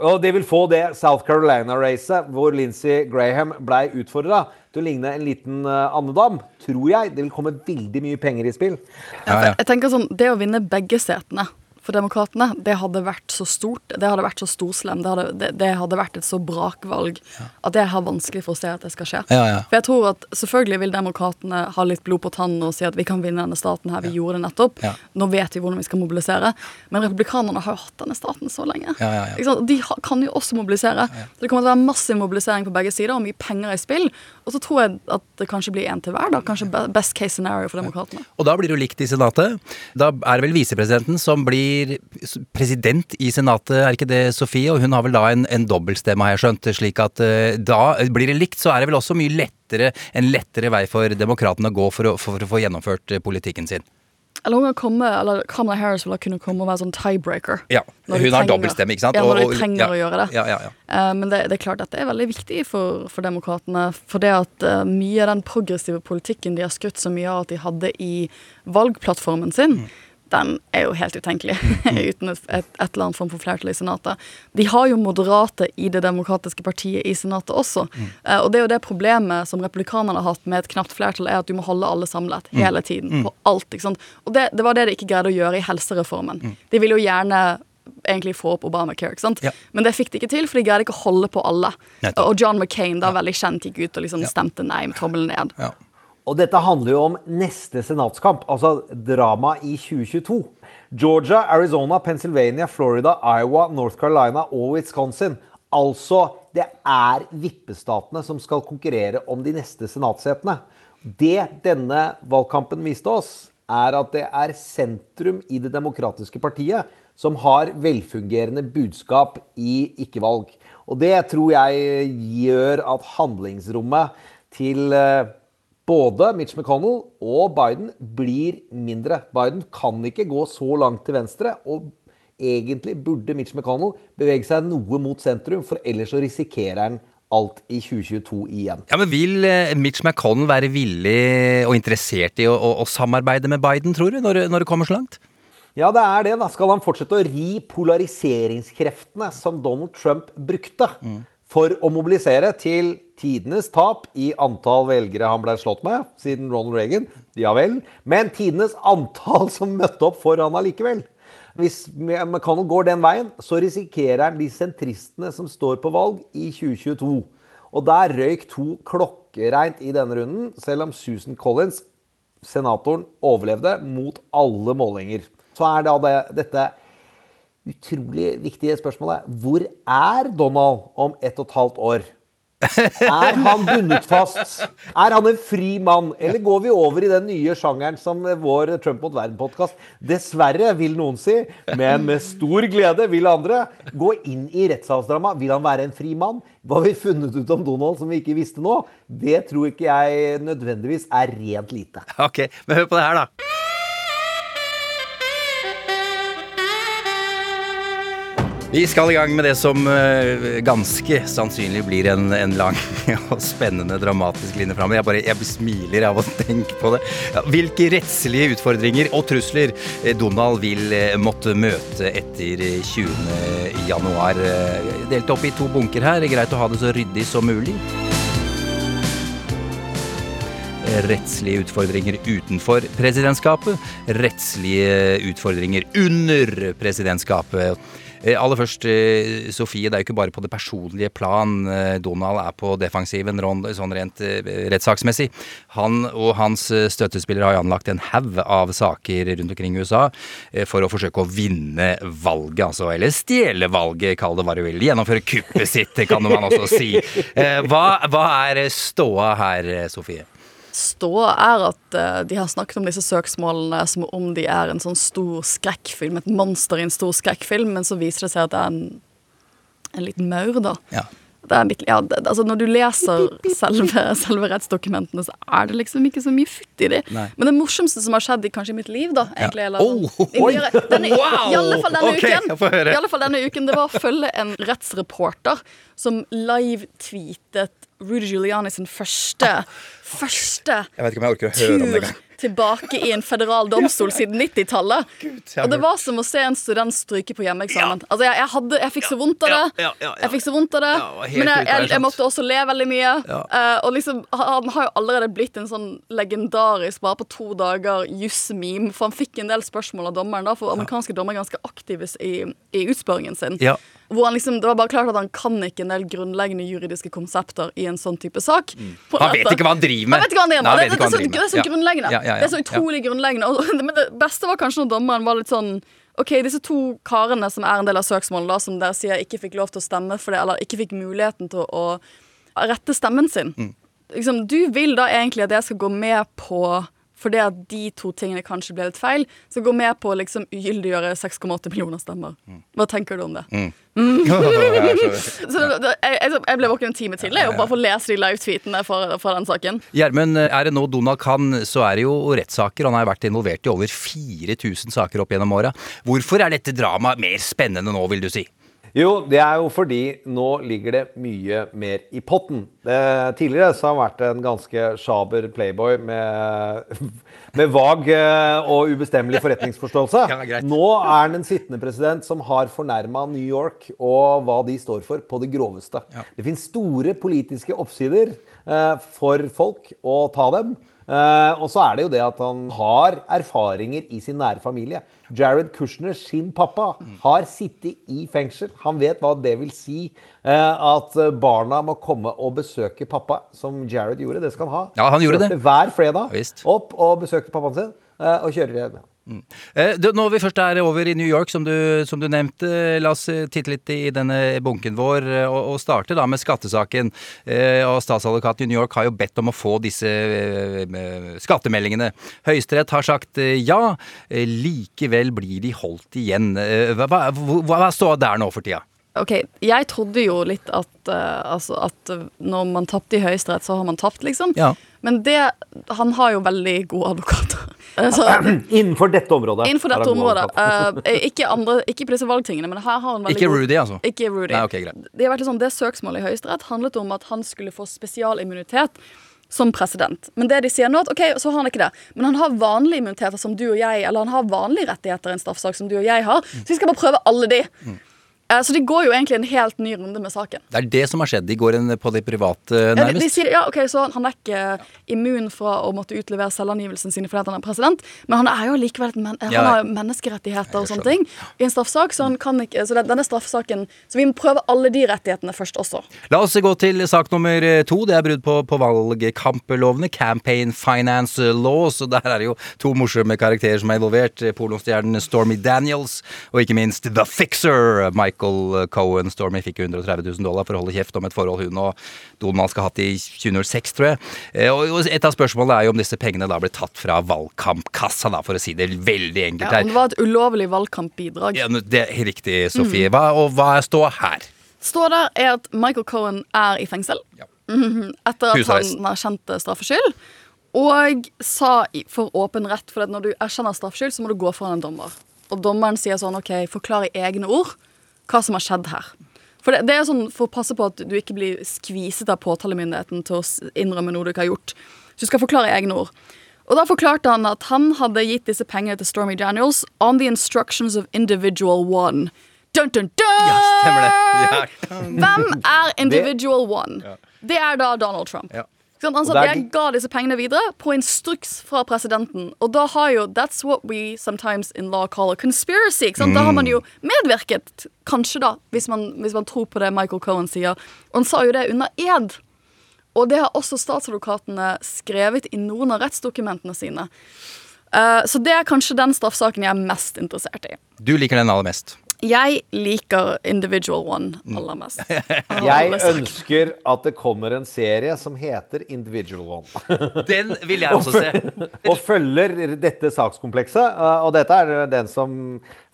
Og det vil få det South Carolina-racet hvor Lindsey Graham ble utfordra til å ligne en liten eh, andedam, tror jeg det vil komme veldig mye penger i spill. Jeg tenker sånn, Det å vinne begge setene for Demokratene, det hadde vært så stort, det hadde vært så storslem, det hadde, det, det hadde vært et så brakvalg at jeg har vanskelig for å se at det skal skje. Ja, ja. For jeg tror at Selvfølgelig vil Demokratene ha litt blod på tannen og si at vi kan vinne denne staten her, vi gjorde det nettopp. Nå vet vi hvordan vi skal mobilisere. Men Republikanerne har jo hatt denne staten så lenge. Ja, ja, ja. De kan jo også mobilisere. Så Det kommer til å være massiv mobilisering på begge sider og mye penger i spill. Og så tror jeg at det kanskje blir én til hver. da, Kanskje best case scenario for Demokratene. Og da blir det jo likt i Senatet. Da er det vel visepresidenten som blir s- president i Senatet, er ikke det Sofie? Og hun har vel da en, en dobbeltstemme, har jeg skjønt. Slik at eh, da blir det likt, så er det vel også mye lettere, en lettere vei for demokratene å gå for å, for å få gjennomført eh, politikken sin. Eller hun kan komme, eller Kamala Harris vil kunne komme og være sånn tiebreaker. Ja, hun har trenger- dobbeltstemme, ikke sant? Ja, når de trenger ja, å gjøre det. Ja, ja, ja. Uh, men det, det er klart at det er veldig viktig for, for demokratene. For det at uh, mye av den progressive politikken de har skutt så mye av at de hadde i valgplattformen sin, Mm. Den er jo helt utenkelig [LAUGHS] uten et, et, et eller annet form for flertall i Senatet. De har jo moderate i Det demokratiske partiet i Senatet også. Mm. Eh, og det er jo det problemet som republikanerne har hatt med et knapt flertall, er at du må holde alle samlet Mm. hele tiden. Mm. På alt. ikke sant? Og det, det var det de ikke greide å gjøre i helsereformen. De ville jo gjerne egentlig få opp Obamacare, ikke sant? men det fikk de ikke til, for de greide ikke å holde på alle. Nettopp. Og John McCain, da veldig kjent, gikk ut og liksom stemte nei med tommelen ned. Og dette handler jo om neste senatskamp, altså drama i 2022. Georgia, Arizona, Pennsylvania, Florida, Iowa, North Carolina og Wisconsin. Altså, det er vippestatene som skal konkurrere om de neste senatssetene. Det denne valgkampen viste oss, er at det er sentrum i Det demokratiske partiet som har velfungerende budskap i ikke-valg. Og det tror jeg gjør at handlingsrommet til eh, både Mitch McConnell og Biden blir mindre. Biden kan ikke gå så langt til venstre, og egentlig burde Mitch McConnell bevege seg noe mot sentrum, for ellers så risikerer han alt i 2022 igjen. Ja, men Vil eh, Mitch McConnell være villig og interessert i å, å, å samarbeide med Biden, tror du, når, når det kommer så langt? Ja, det er det. da. Skal han fortsette å ri polariseringskreftene som Donald Trump brukte for å mobilisere til tidenes tap i antall velgere han ble slått med siden Ronald Reagan? Ja vel. Men tidenes antall som møtte opp for han allikevel. Hvis McConnell går den veien, så risikerer han de sentristene som står på valg i 2022. Og der røyk to klokkereint i denne runden, selv om Susan Collins, senatoren, overlevde mot alle målinger. Så er da det, dette utrolig viktige spørsmålet Hvor er Donald om ett og et halvt år? Er han bundet fast? Er han en fri mann? Eller går vi over i den nye sjangeren som vår Trump mot verden-podkast dessverre, vil noen si, men med stor glede vil andre, gå inn i rettssalsdrama? Vil han være en fri mann? Hva har vi funnet ut om Donald som vi ikke visste nå? Det tror ikke jeg nødvendigvis er rent lite. Ok, men hør på det her, da. Vi skal i gang med det som eh, ganske sannsynlig blir en, en lang [LAUGHS] og spennende dramatisk linje framover. Jeg bare jeg smiler av å tenke på det. Hvilke rettslige utfordringer og trusler eh, Donald vil eh, måtte møte etter eh, 20. januar. Delt opp i to bunker her. Greit å ha det så ryddig som mulig. Rettslige utfordringer utenfor presidentskapet. Rettslige utfordringer under presidentskapet. Eh, Aller først, eh, Sofie, det er jo ikke bare på det personlige plan eh, Donald er på defensiven sånn rent rettssaksmessig. Han og hans støttespillere har jo anlagt en haug av saker rundt omkring i USA for å forsøke å vinne valget, altså. Eller stjele valget, kall det hva du vil. Gjennomføre kuppet sitt, kan man også si. Hva, hva er ståa her, Sofie? Ståa er at uh, de har snakket om disse søksmålene som om de er en sånn stor skrekkfilm, et monster i en stor skrekkfilm, men så viser det seg at det er en, en liten maur, da. Ja. det litt, ja, det, altså Når du leser selve, selve rettsdokumentene, så er det liksom ikke så mye futt i de. Nei. Men det morsomste som har skjedd i kanskje mitt liv, da egentlig, eller, Oh, i oi. denne, Wow! I alle fall denne okay, uken. I alle fall denne uken Det var å følge en rettsreporter som live-tweetet Rudy Giuliani sin første Første Jeg vet ikke om jeg orker å høre om det tur engang. tilbake i en federal [LAUGHS] domstol siden 90-tallet. Og det var som å se en student stryke på hjemmeeksamen. Altså, jeg, jeg, hadde, jeg fikk så vondt av det. Ja, ja, ja, ja. Jeg fikk så vondt av det. Ja, Men jeg, jeg, måtte også le veldig mye. Ja. Eh, og liksom, han har jo allerede blitt en sånn legendarisk, bare på to dager, juss-meme. For han fikk en del spørsmål av dommeren, da, for amerikanske dommere er ganske aktive i, i utspørringen sin. Hvor han liksom, Det var bare klart at han kan ikke en del grunnleggende juridiske konsepter i en sånn type sak. Mm. Han vet ikke hva han driver med. Han vet ikke hva han driver med. Nei, Det, det, det, det, er så grunnleggende. Ja, ja, ja, Det er så utrolig grunnleggende. Og, men det beste var kanskje når dommeren var litt sånn OK, disse to karene som er en del av søksmålet, da, som dere sier ikke fikk lov til å stemme for det, eller ikke fikk muligheten til å, å rette stemmen sin. Mm. Liksom, du vil da egentlig at jeg skal gå med på fordi at de to tingene kanskje ble litt feil, så gå med på å liksom ugyldiggjøre 6,8 millioner stemmer. Hva tenker du om det? Mm. Mm. [LAUGHS] [LAUGHS] Så jeg, jeg, jeg ble våken en time tidlig og bare for å lese de live-tweetene fra, fra den saken. Gjermund, er det nå Donald kan, så er det jo rettssaker. Han har vært involvert i over 4000 saker opp gjennom åra. Hvorfor er dette dramaet mer spennende nå, vil du si? Jo, det er jo fordi nå ligger det mye mer i potten. Eh, tidligere så har han vært en ganske sjaber playboy med, [LAUGHS] med vag eh, og ubestemmelig forretningsforståelse. Ja, nå er han en sittende president som har fornærma New York og hva de står for, på det groveste. Det finnes store politiske oppsider eh, for folk å ta dem. Eh, og så er det jo det at han har erfaringer i sin nære familie. Jared Kushner, sin pappa, har sittet i fengsel. Han vet hva det vil si eh, at barna må komme og besøke pappa, som Jared gjorde. Det skal han ha. Ja, han gjorde Kjørte det. Hver fredag visst. opp og besøkte pappaen sin, eh, og kjører hjem. Eh, du, Når vi først er over i New York, som du, som du nevnte, la oss eh, titte litt i denne bunken vår, eh, og, og starte da med skattesaken. Eh, og Statsadvokaten i New York har jo bedt om å få disse eh, skattemeldingene. Høyesterett har sagt eh, ja, eh, likevel blir de holdt igjen. Eh, hva, hva, hva, står der nå for tida? Ok, Jeg trodde jo litt at, eh, altså at eh, når man tapte i Høyesterett, så har man tapt, liksom. Ja. Men det Han har jo veldig gode advokater. [CLEARS THROAT] Så, Innenfor dette området. innenfor dette området. eh, ikke, andre, ikke på disse valgtingene, men her har han veldig Ikke god- Rudy, altså? Ikke Rudy. Nei, okay. Det, har vært sånn, det søksmålet i Høyesterett handlet om at han skulle få spesialimmunitet som president. Men det de sier nå, at ok, så har han ikke det. Men han har vanlige immuniteter som du og jeg, eller han har vanlige rettigheter i en straffesak som du og jeg har. Så vi skal bare prøve alle de. Eh, Så de går jo egentlig en helt ny runde med saken. Det er det som har skjedd. De går en på det private, Ja, de, de nærmest. sier, ja, ok, så Han er ikke immun fra å måtte utlevere selvangivelsen sin fordi han er president, men han er jo likevel men han Ja. har menneskerettigheter og sånne ting i en straffesak, så han kan ikke Så den- denne straffesaken Så vi må prøve alle de rettighetene først også. La oss gå til sak nummer to. Det er brudd på, på valgkamplovene. Campaign Finance Laws. Og der er det jo to morsomme karakterer som er involvert. Pornostjernen Stormy Daniels, og ikke minst The Fixer. Michael Cohen. Stormy fikk jo 130 000 dollar for å holde kjeft om et forhold hun og Donald skal ha hatt i 2006, tror jeg. Eh, Og et av spørsmålene er jo om disse pengene da ble tatt fra valgkampkassa, da, for å si det veldig enkelt Ja, her. om det var et ulovlig valgkampbidrag. Ja, det er riktig. Sofie. Hva, og hva er ståa her? Står der er at Michael Cohen er i fengsel ja. [LAUGHS] etter at Husarrest. han erkjente straffskyld. Og sa for åpen rett, for at når du erkjenner straffskyld, så må du gå foran en dommer. Og dommeren sier sånn OK, forklar i egne ord hva som har skjedd her. For det, det er sånn for å passe på at du ikke blir skviset av påtalemyndigheten til å innrømme noe du ikke har gjort. Så du skal forklare i egne ord. Og da forklarte han at han hadde gitt disse pengene til Stormy Daniels on the instructions of individual one. Dun, dun, dun! Ja, stemmer det. Ja. Hvem er individual one? Det er da Donald Trump. Ja. Han sa at jeg ga disse pengene videre på instruks fra presidenten. Og da har jo That's what we sometimes in law call a conspiracy. Sant? Da har man jo medvirket, kanskje, da, hvis man, hvis man tror på det Michael Cohen sier. Og han sa jo det under ed. Og det har også statsadvokatene skrevet i noen av rettsdokumentene sine. Uh, så det er kanskje den straffsaken jeg er mest interessert i. Du liker den aller mest. Jeg liker Individual One aller mest. [LAUGHS] Jeg ønsker at det kommer en serie som heter Individual One. [LAUGHS] Den vil jeg også se. og følger dette sakskomplekset. eh, Og dette er den som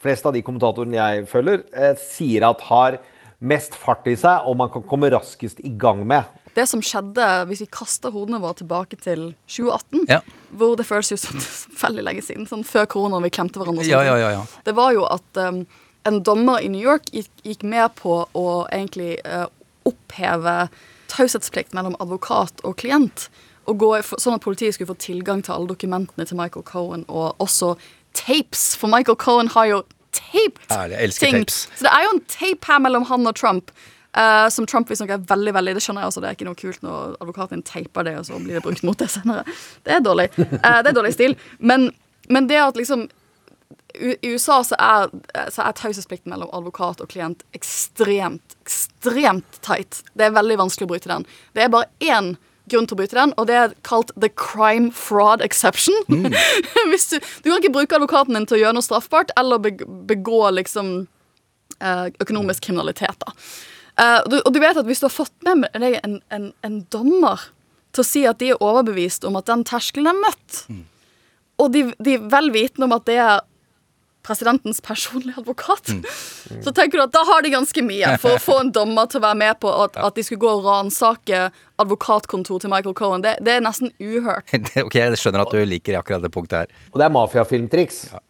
flest av de kommentatorene jeg følger, eh, sier at har mest fart i seg, og man kan komme raskest i gang med. Det som skjedde, hvis vi kaster hodene våre tilbake til 2018, Ja. hvor det føles jo som [LAUGHS] veldig lenge siden, sånn før koronaen vi klemte hverandre og Ja, ja, ja, ja. Det var jo at um, en dommer i New York gikk, gikk med på å egentlig uh, oppheve taushetsplikt mellom advokat og klient. Og gå, sånn at politiet skulle få tilgang til alle dokumentene til Michael Cohen, og også tapes, for Michael Cohen har jo taped Ærlig, ting. tapes. Så det er jo en tape her mellom han og Trump. Uh, som Trump visstnok er veldig veldig Det skjønner jeg også, det er ikke noe kult når advokaten taper det, og så blir det brukt mot det senere. Det er dårlig. Uh, det er dårlig stil. Men, men det at liksom I USA så er, så er taushetsplikten mellom advokat og klient ekstremt, ekstremt tight. Det er veldig vanskelig å bryte den. Det er bare én grunn til å bryte den, og det er kalt the crime fraud exception. [LAUGHS] Hvis du, du kan ikke bruke advokaten din til å gjøre noe straffbart eller begå liksom eh, økonomisk kriminalitet. da. Eh, og, du, og du vet at hvis du har fått med deg en, en, en dommer til å si at de er overbevist om at den terskelen er møtt, og de, de er vel vitende om at det er presidentens personlige advokat, [LAUGHS] så tenker du at da har de ganske mye for å få en dommer til å være med på at, at de skulle gå og ransake advokatkontor til Michael Cohen. Det, det er nesten uhørt. [LAUGHS] ok, jeg skjønner at du liker akkurat det punktet her. Og det er mafiafilmtriks. Ja.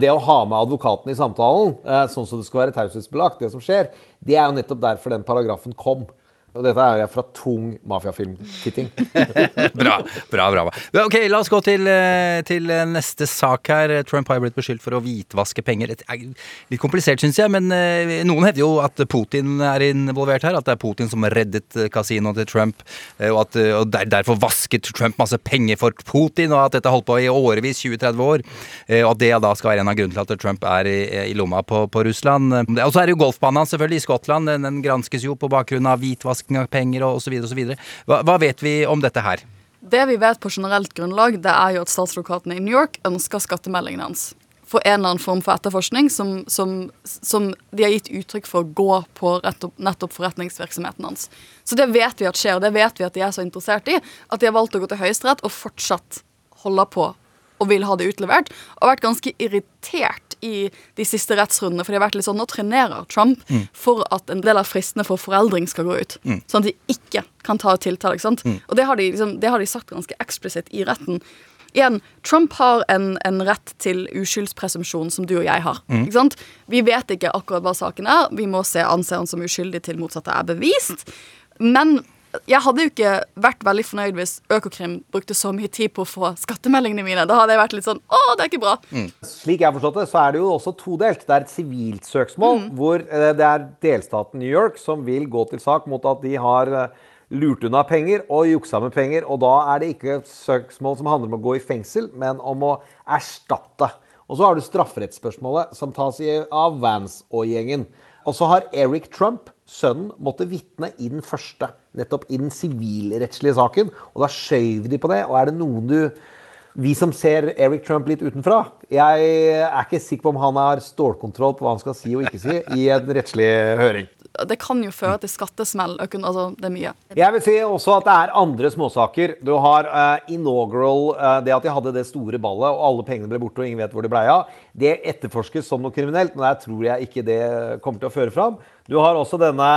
Det å ha med advokaten i samtalen, eh, sånn som det skal være taushetsbelagt, det som skjer, det er jo nettopp derfor den paragrafen kom. Og dette er fra tung mafiafilmtitting. [LAUGHS] Bra, bra, bra. Ok, La oss gå til, eh, til eh, neste sak her. Trump har blitt beskyldt for å hvitvaske penger. Er litt komplisert, syns jeg, men eh, noen hevder jo at Putin er involvert her. At det er Putin som reddet eh, kasinoet til Trump, eh, og at eh, og der, derfor vasket Trump masse penger for Putin, og at dette holdt på i årevis, 20-30 år. eh, Og at det da skal være en av grunnene til at Trump er i, i lomma på, på Russland. Eh, Og så er det jo golfbanen selvfølgelig i Skottland. Den, den granskes jo på bakgrunn av hvitvasking av penger osv. Hva, hva vet vi om dette her? Det vi vet på generelt grunnlag, det er jo at statsadvokatene i New York ønsker skattemeldingen hans. For en eller annen form for etterforskning som, som, som de har gitt uttrykk for å gå på nettopp forretningsvirksomheten hans. Så det vet vi at skjer, og det vet vi at de er så interessert i, at de har valgt å gå til Høyesterett og fortsatt holde på og vil ha det utlevert. Og vært ganske irritert i de siste rettsrundene, for de har vært litt sånn Nå trenerer Trump Mm. for at en del av fristene for foreldring skal gå ut. Mm. Sånn at de ikke kan ta tiltale. ikke sant? Mm. Og det har, de, liksom, det har de sagt ganske eksplisitt i retten. Igjen, Trump har en, en rett til uskyldspresumpsjon som du og jeg har. Mm. ikke sant? Vi vet ikke akkurat hva saken er. Vi må se anse han som uskyldig til motsatte er bevist. Men jeg hadde jo ikke vært veldig fornøyd hvis Økokrim brukte så mye tid på å få skattemeldingene mine. Da hadde jeg vært litt sånn Å, det er ikke bra. Slik jeg har forstått det, så er det jo også todelt. Det er et sivilt søksmål hvor eh, det er delstaten New York som vil gå til sak mot at de har eh, lurt unna penger og juksa med penger. Og da er det ikke søksmål som handler om å gå i fengsel, men om å erstatte. Og så har du strafferettsspørsmålet som tas av Vance og gjengen. Og så har Eric Trump, sønnen, måtte vitne i den første. Nettopp i den sivilrettslige saken. Og da skjøv de på det. Og er det noen du Vi som ser Eric Trump litt utenfra, jeg er ikke sikker på om han har stålkontroll på hva han skal si og ikke si i en rettslig høring. Det kan jo føre til skattesmell. Altså, det er mye. Jeg vil si også at det er andre småsaker. Du har uh, inaugural, uh, det at de hadde det store ballet, og alle pengene ble borte, og ingen vet hvor de blei av. Det etterforskes som noe kriminelt, men der tror jeg ikke det kommer til å føre fram. Du har også denne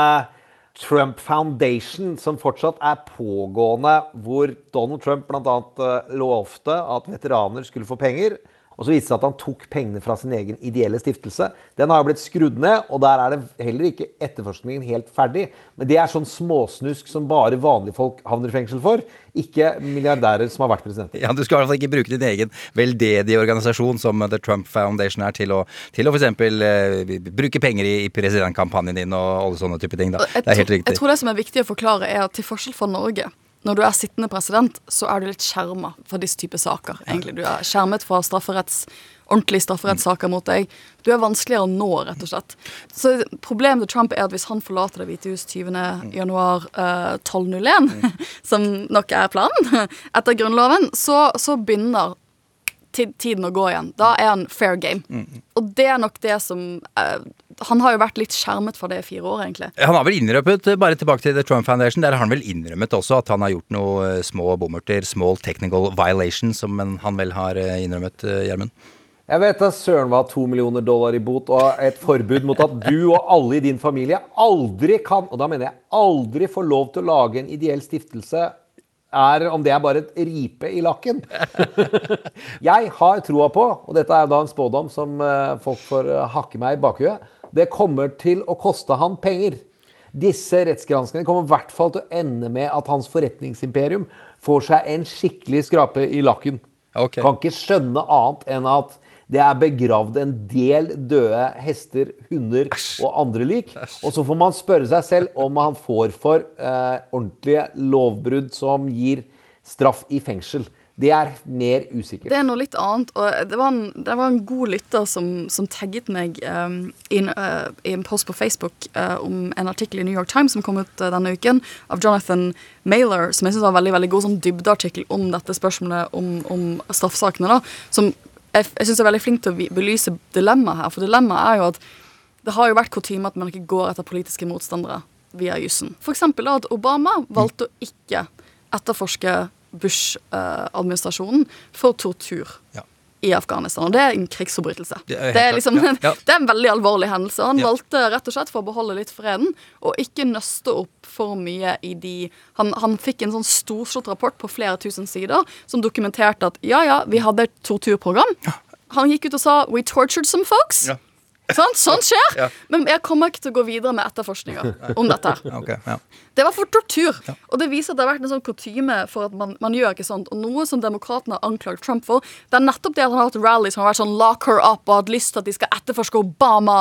Trump Foundation, som fortsatt er pågående, hvor Donald Trump bl.a. Uh, lovte at veteraner skulle få penger. Og så viste det seg at han tok pengene fra sin egen ideelle stiftelse. Den har jo blitt skrudd ned, og der er det heller ikke etterforskningen helt ferdig. Men det er sånn småsnusk som bare vanlige folk havner i fengsel for. Ikke milliardærer som har vært presidenter. Ja, Du skal i hvert fall ikke bruke din egen veldedige organisasjon som The Trump Foundation er til å, til å f.eks. Eh, bruke penger i, i presidentkampanjen din og alle sånne type ting. Da. Det er helt riktig. Jeg tror det som er viktig å forklare, er at til forskjell fra Norge når du er sittende president, så er du litt skjerma for disse typer saker. egentlig. Du er skjermet fra strafferetts, ordentlige strafferettssaker mot deg. Du er vanskeligere å nå, rett og slett. Så Problemet til Trump er at hvis han forlater Det hvite hus 20. januar eh, 1201, [LAUGHS] som nok er planen, [LAUGHS] etter Grunnloven, så, så begynner tiden å gå igjen. Da er han fair game. Og det er nok det som eh, Han har jo vært litt skjermet for det i fire år, egentlig. Han har vel innrømmet, eh, bare tilbake til The Trump Foundation, der har han vel innrømmet også at han har gjort noe eh, små bommerter, small technical violations, som han vel har eh, innrømmet, Gjermund? Jeg vet da søren hva to millioner dollar i bot og et forbud mot at du og alle i din familie aldri kan, og da mener jeg aldri får lov til å lage en ideell stiftelse, er om det er bare et ripe i lakken. [LAUGHS] jeg har troa på, og dette er da en spådom som folk får hakke meg i bakhuet, det kommer til å koste han penger. Disse rettsgranskene kommer i hvert fall til å ende med at hans forretningsimperium får seg en skikkelig skrape i lakken. Kan ikke skjønne annet enn at det er begravd en del døde hester, hunder og andre lik. Og så får man spørre seg selv om han får for eh, ordentlige lovbrudd som gir straff i fengsel. Det er mer usikkert. Det er noe litt annet. og Det var en, det var en god lytter som, som tagget meg um, i, en, uh, i en post på Facebook uh, om en artikkel i New York Times som kom ut uh, denne uken, av Jonathan Mailer, som jeg syns var en veldig veldig god sånn dybdeartikkel om dette spørsmålet om, om straffesakene. da, som jeg, jeg syns er veldig flink til å belyse dilemmaet her. For dilemmaet er jo at det har jo vært kutyme at man ikke går etter politiske motstandere via jussen. F.eks. at Obama valgte å ikke etterforske Bush-administrasjonen for tortur. Ja. I Afghanistan. Og det er en krigsforbrytelse. Det Det er er, liksom, ja. Ja. [LAUGHS] det er en veldig alvorlig hendelse. Han Ja. valgte rett og slett for å beholde litt freden, og ikke nøste opp for mye i de Han, han fikk en sånn storslått rapport på flere tusen sider som dokumenterte at ja, ja, vi hadde et torturprogram. Han gikk ut og sa 'we tortured some folks'. Ja. Sant? Sånt skjer. Ja. Men jeg kommer ikke til å gå videre med etterforskninger om dette. her. [LAUGHS] okay, ja. Det var for tortur. Og det viser at det har vært en sånn kutyme for at man, man gjør ikke sånt. Og noe som demokratene har anklaget Trump for, det er nettopp det at han har hatt rally som har vært sånn lock her up og hatt lyst til at de skal etterforske Obama,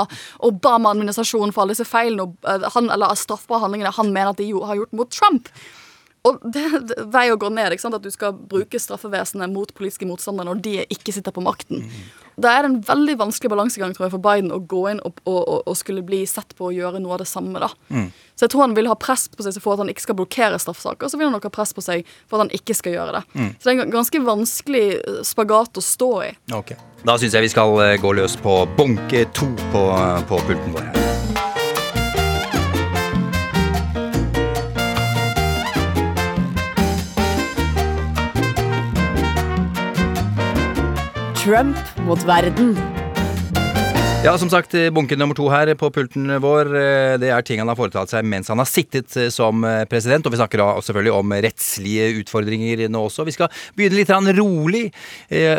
Obama-administrasjonen for alle disse feilene og eh, han, eller straffbare handlingene han mener at de har gjort mot Trump. Og [LAUGHS] det er vei å gå ned. ikke sant? At du skal bruke straffevesenet mot politiske motstandere når de ikke sitter på makten. Da er det en veldig vanskelig balansegang tror jeg, for Biden å gå inn og, og, og, og skulle bli sett på å gjøre noe av det samme. da. Så jeg tror han vil ha press på seg for at han ikke skal blokkere straffesaker. Så vil han nok ha press på seg for at han ikke skal gjøre det. Mm. Så det er en ganske vanskelig eh, spagat å stå i. Ok. Da syns jeg vi skal eh, gå løs på bunke to på, på pulten vår. her. Trump mot verden. Ja, som sagt, bunken nummer to her på pulten vår, eh, det er ting han har foretatt seg mens han har sittet eh, som eh, president. Og vi snakker da selvfølgelig om rettslige utfordringer nå også. Vi skal begynne litt rolig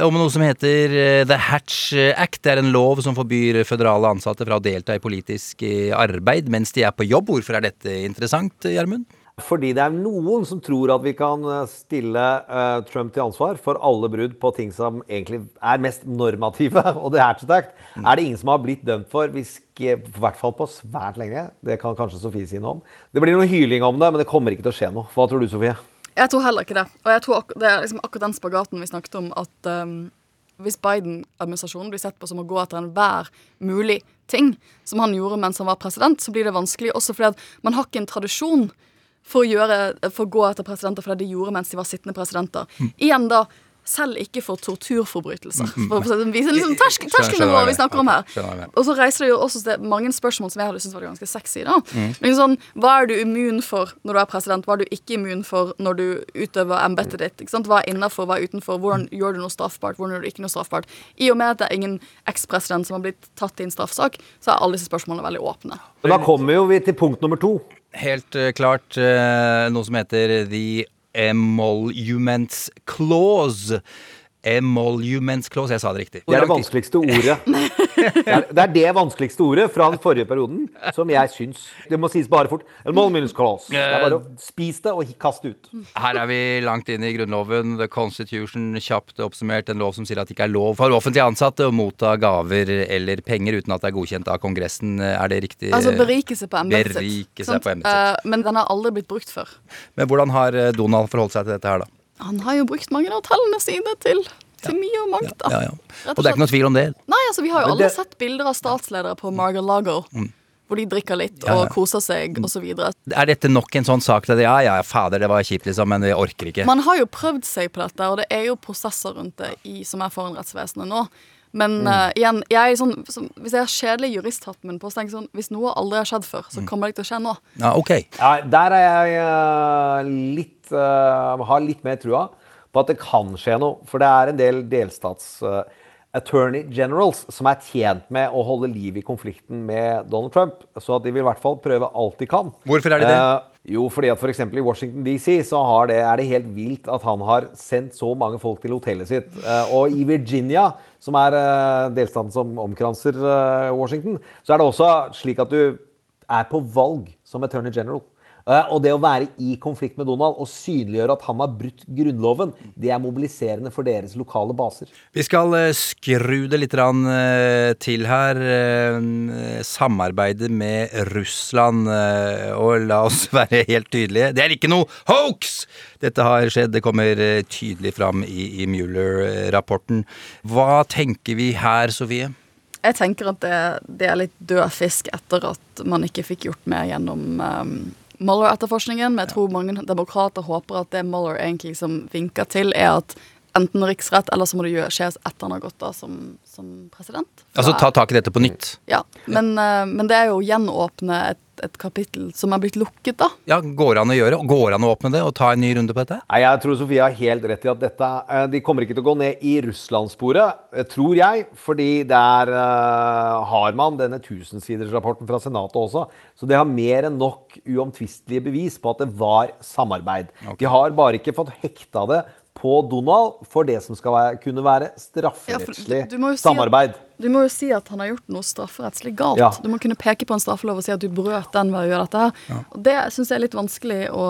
om noe som heter The Hatch Act. Det er en lov som forbyr føderale ansatte fra å delta i politisk arbeid mens de er på jobb. Hvorfor er dette interessant, Gjermund? Fordi det er noen som tror at vi kan eh, stille uh, Trump til ansvar for alle brudd på ting som egentlig er mest normative. [LAUGHS] Og det er Hatchet mm. er det ingen som har blitt dømt for, hvis ikke, i hvert fall på svært lenge. Det kan kanskje Sofie si noe om. Det blir noe hyling om det, men det kommer ikke til å skje noe. Hva tror du, Sofie? Jeg tror heller ikke det. Og jeg tror ak det er liksom akkurat den spagaten vi snakket om, at um, hvis Biden-administrasjonen blir sett på som å gå etter enhver mulig ting, som han gjorde mens han var president, så blir det vanskelig også fordi at man har ikke en tradisjon for å, gjøre, for å gå etter presidenter for det de gjorde mens de var sittende presidenter. Igjen da, selv ikke for torturforbrytelser. For å vise liksom terskelen jeg vi snakker om her. Og så reiser det jo også til mange spørsmål som jeg hadde syntes var ganske sexy. da. Mm. Men sånn, Hva er du immun for når du er president? Hva er du ikke immun for når du utøver embetet ditt? ikke sant? Hva er innafor, hva er utenfor? Hvordan gjør du noe straffbart? Hvordan gjør du ikke noe straffbart? I og med at det er ingen ekspresident som har blitt tatt i en straffsak, så er alle disse spørsmålene veldig åpne. Men da kommer jo vi til punkt nummer to. Helt eh, klart eh, noe som heter The Emoluments Clause. Emoluments Clause, jeg sa det riktig. Det er det vanskeligste ordet. [LAUGHS] Det er, det er det vanskeligste ordet fra den forrige perioden som jeg syns Det må sies bare fort. Emoluments clause. Det er bare å spise det og kaste ut. Her er vi langt inn i Grunnloven. The Constitution, kjapt oppsummert. En lov som sier at det ikke er lov for offentlig ansatte å motta gaver eller penger uten at det er godkjent av Kongressen. Er det riktig? Altså berike seg på embetet sitt. Berike sant? seg på embetet sitt. Eh, men den har aldri blitt brukt før. Men hvordan har eh, Donald forholdt seg til dette her, da? Han har jo brukt mange av tallene sine til, til mye og mangt. da. Ja, ja. Rett Og det er ikke noe tvil om det. Nei, altså Vi har jo alle det- sett bilder av statsledere på Margaret Lager. Mm. Hvor de drikker litt og ja. koser seg osv. Er dette nok en sånn sak til det? Ja, ja, fader, det var kjipt, liksom, men jeg orker ikke. Man har jo prøvd seg på dette, og det er jo prosesser rundt det i, som er foran rettsvesenet nå. Men Mm. uh, igjen, jeg er sånn, som, hvis jeg har kjedelig juristhatten min på, så tenker jeg sånn Hvis noe aldri har skjedd før, Mm. så kommer det ikke til å skje nå. Ja, ok. Ja, der er jeg uh, litt Har litt mer trua på at det kan skje noe. For det er en del delstats... eh, attorney generals som er tjent med å holde liv i konflikten med Donald Trump. Så at de vil i hvert fall prøve alt de kan. Hvorfor er de det? Eh, jo, fordi at f.eks. i Washington DC så har det, er det helt vilt at han har sendt så mange folk til hotellet sitt. Eh, og i Virginia, som er eh, delstaten som omkranser eh, Washington, så er det også slik at du er på valg som attorney general. Eh, Og det å være i konflikt med Donald og synliggjøre at han har brutt Grunnloven, det er mobiliserende for deres lokale baser. Vi skal eh, skru det litt eh, til her. Samarbeidet Samarbeide med Russland. Og la oss [LAUGHS] være helt tydelige. Det er ikke noe hoax! Dette har skjedd. Det kommer tydelig fram i, i Mueller-rapporten. Hva tenker vi her, Sofie? Jeg tenker at det, det er litt død fisk etter at man ikke fikk gjort mer gjennom um, Mueller-etterforskningen. Men jeg tror mange demokrater håper at det Mueller egentlig som vinker til, er at enten riksrett, eller så må det skjes etter han har gått av som, som president. Altså ta tak i dette på nytt. Ja, men, uh, men det er jo å gjenåpne et, et kapittel som er blitt lukket, da. Ja, Går det an å gjøre? Går det an å åpne det og ta en ny runde på dette? Nei, Jeg tror Sofie har helt rett i at dette uh, De kommer ikke til å gå ned i Russland-sporet, eh, tror jeg. Fordi der uh, har man denne tusensidersrapporten fra Senatet også. Så det har mer enn nok uomtvistelige bevis på at det var samarbeid. De har bare ikke fått hekta det på Donald for det som skal være, kunne være strafferettslig jo si at- samarbeid. Du må jo si at han har gjort noe strafferettslig galt. Ja. Du må kunne peke på en straffelov og si at du brøt den ved å gjøre dette her. Og det syns jeg er litt vanskelig å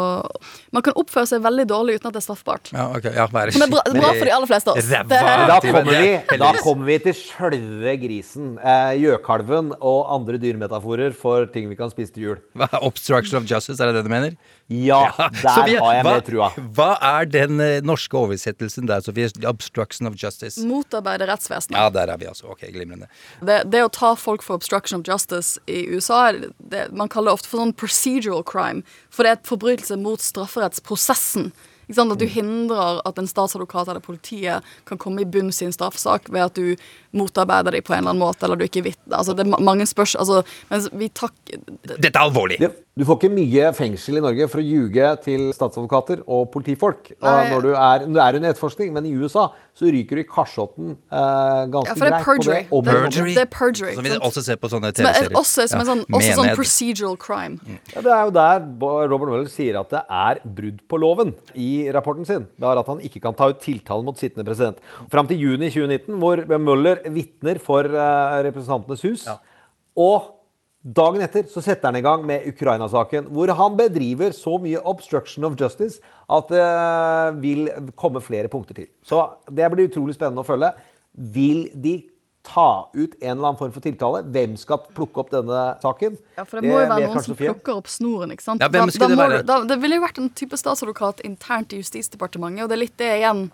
Man kan oppføre seg veldig dårlig uten at det er straffbart. Ja, ok. Ja, bare Som er bra, bra for de aller fleste av oss. Det- da kommer vi, da kommer vi til sjølve grisen. Eh, Gjøkalven og andre dyremetaforer for ting vi kan spise til jul. Hva, Obstruction of justice, er det det du mener? Ja, der Sofie, har jeg hva, mer trua. Hva er den eh, norske oversettelsen der, Sofie? Obstruction of justice. Motarbeide rettsvesenet. Ja, der er vi altså. Ok, glimrende. Det, det å ta folk for obstruction of justice i USA, det, man kaller det ofte for sånn procedural crime. For det er et forbrytelse mot strafferettsprosessen. Ikke sant? At du hindrer at en statsadvokat eller politiet kan komme i bunns i en straffesak ved at du motarbeider dem på en eller annen måte, eller du ikke er. Altså, det er mange spørsmål altså, Mens vi takk... Dette er alvorlig. Det- Du får ikke mye fengsel i Norge for å ljuge til statsadvokater og politifolk og Nei. når du er, du er under etterforskning, men i USA så ryker du i kasjotten eh, ganske Ja, for det er perjury. det. Det, på det er perjury. Som vi også ser på sånne er TV-serier. også, som Ja, sånn, også sånn procedural crime. Ja, det er jo der Robert Mueller sier at det er brudd på loven i rapporten sin. Det er at han ikke kan ta ut tiltale mot sittende president. Fram til juni 2019, hvor Mueller vitner for eh, Representantenes hus. Og dagen etter så setter han i gang med Ukraina-saken, hvor han bedriver så mye obstruction of justice at det vil komme flere punkter til. Så det blir utrolig spennende å følge. Vil de ta ut en eller annen form for tiltale? Hvem skal plukke opp denne saken? Ja, for det må jo være noen som plukker opp snoren, ikke sant? Ja, hvem Da- da det være? Da, det ville jo vært en type statsadvokat internt i Justisdepartementet, og det er litt det igjen.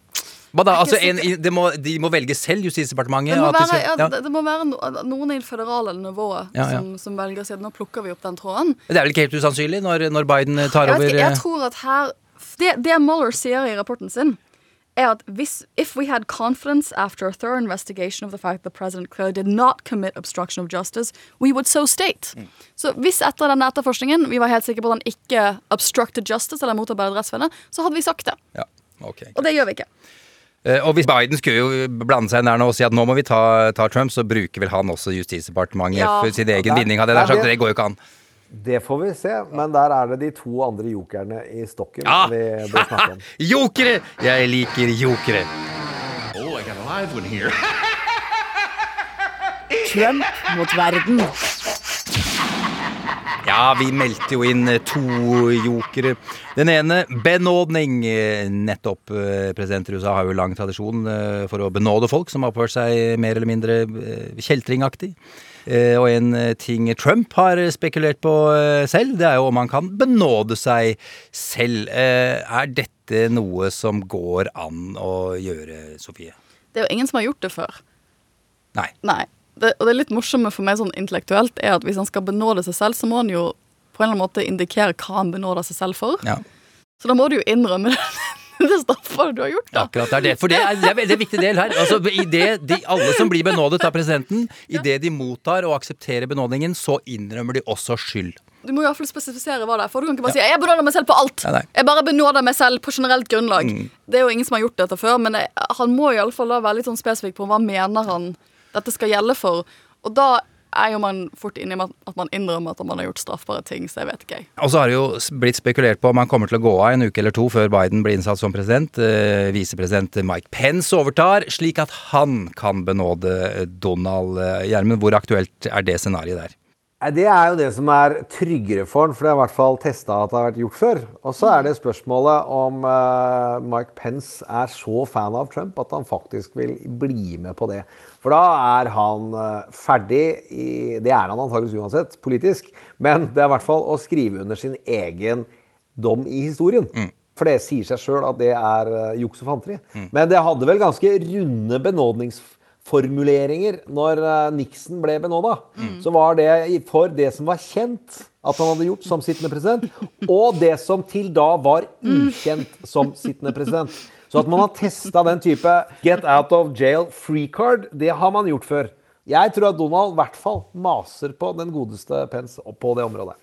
Hva da? Altså, en, de, må, de må velge selv, Justisdepartementet? Det må være, ja, ja. det, det må være no, noen i det føderale nivået Ja, ja. Som, som velger å si at nå plukker vi opp den tråden. Det er vel ikke helt usannsynlig når, når Biden tar Jeg, over ikke, eh, jeg tror at her Det, det Mueller sier i rapporten sin, er at hvis, if we had confidence after a thorough investigation of the fact the president clearly did not commit obstruction of justice, we would so state. Mm. Så hvis etter denne etterforskningen vi var helt sikre på at han ikke obstructed justice eller motarbeidet rettsvesenet, så hadde vi sagt det. ja, Okay, Og det gjør vi ikke. Eh, Og hvis Biden skulle jo blande seg inn der nå og si at nå må vi ta, ta Trump, så bruker vel han også Justisdepartementet Ja. for sin egen vinning, av det der- sagt. Det går jo ikke an. Det får vi se, men der er det de to andre jokerne i stokken Ja! vi bør snakke om. [LAUGHS] Jokere! Jeg liker jokere. Oh. [LAUGHS] Trump mot verden. Ja, vi meldte jo inn eh, to jokere. Den ene benådning. Nettopp. eh, President i USA har jo lang tradisjon eh, for å benåde folk som har oppført seg mer eller mindre kjeltringaktig. Og en ting Trump har spekulert på selv, det er jo om han kan benåde seg selv. Er dette noe som går an å gjøre, Sofie? Det er jo ingen som har gjort det før. Nei. Nei. Det, og det litt morsomme for meg sånn intellektuelt er at hvis han skal benåde seg selv, så må han jo på en eller annen måte indikere hva han benåder seg selv for. Ja. Så da må du jo innrømme [LAUGHS] det, det du har gjort. da. Akkurat det er det. For det er, det er en veldig viktig del her. Altså, i det, de, alle som blir benådet av presidenten, idet de mottar og aksepterer benådningen, så innrømmer de også skyld. Du må i hvert fall spesifisere hva det er. For du kan ikke bare si 'jeg benåder meg selv på alt'. Nei, nei. Jeg bare benåder meg selv på generelt grunnlag. Mm. Det er jo ingen som har gjort dette før, men jeg, han må i alle fall være litt sånn spesifikk på hva mener han dette skal gjelde for. Og da er jo man fort inne i at man innrømmer at man har gjort straffbare ting, så jeg vet ikke, jeg. Og så har det jo blitt spekulert på om han kommer til å gå av en uke eller to før Biden blir innsatt som president. Eh, Visepresident Mike Pence overtar, slik at han kan benåde Donald eh, Gjermund. Hvor aktuelt er det scenarioet der? Det er jo det som er tryggere for han, for det er i hvert fall testa at det har vært gjort før. Og så er det spørsmålet om eh, Mike Pence er så fan av Trump at han faktisk vil bli med på det. For da er han eh, ferdig i Det er han antakeligvis uansett, politisk. Men det er i hvert fall å skrive under sin egen dom i historien. For det sier seg sjøl at det er eh, juks og fanteri. Men det hadde vel ganske runde benådningsformuleringer når eh, Nixon ble benåda. Så var det for det som var kjent at han hadde gjort som sittende president, og det som til da var ukjent som sittende president. Så at man har testa den type get out of jail free card, det har man gjort før. Jeg tror at Donald i hvert fall maser på den godeste Pence på det området.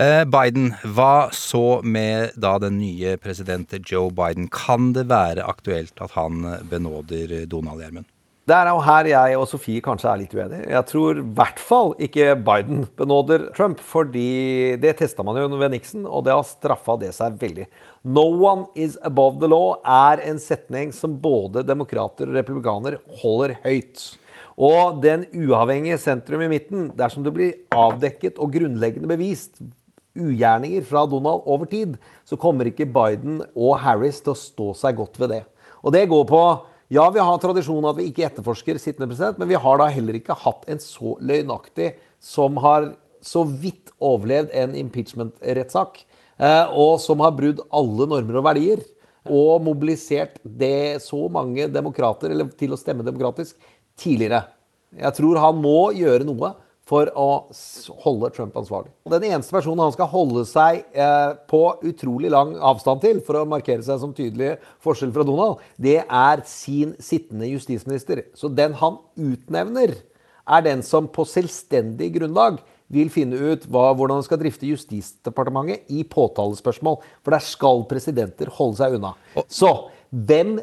Eh, Biden, hva så med da den nye president Joe Biden? Kan det være aktuelt at han benåder Donald Gjermund? Det er jo her jeg og Sofie kanskje er litt uenige. Jeg tror i hvert fall ikke Biden benåder Trump, fordi det testa man jo ved Nixon, og det har straffa det seg veldig. No one is above the law er en setning som både demokrater og republikaner holder høyt. Og den uavhengige sentrum i midten, dersom det blir avdekket og grunnleggende bevist ugjerninger fra Donald over tid, så kommer ikke Biden og Harris til å stå seg godt ved det. Og det går på Ja, vi har tradisjon at vi ikke etterforsker sittende president, men vi har da heller ikke hatt en så løgnaktig som har så vidt overlevd en impeachment-rettssak, eh, og som har brudd alle normer og verdier, og mobilisert det så mange demokrater, eller til å stemme demokratisk, tidligere. Jeg tror han må gjøre noe for å holde Trump ansvarlig. Den eneste personen han skal holde seg eh, på utrolig lang avstand til for å markere seg som tydelig forskjell fra Donald, det er sin sittende justisminister. Så den han utnevner, er den som på selvstendig grunnlag vil finne ut hva, hvordan han skal drifte Justisdepartementet i påtalespørsmål. For der skal presidenter holde seg unna. Så hvem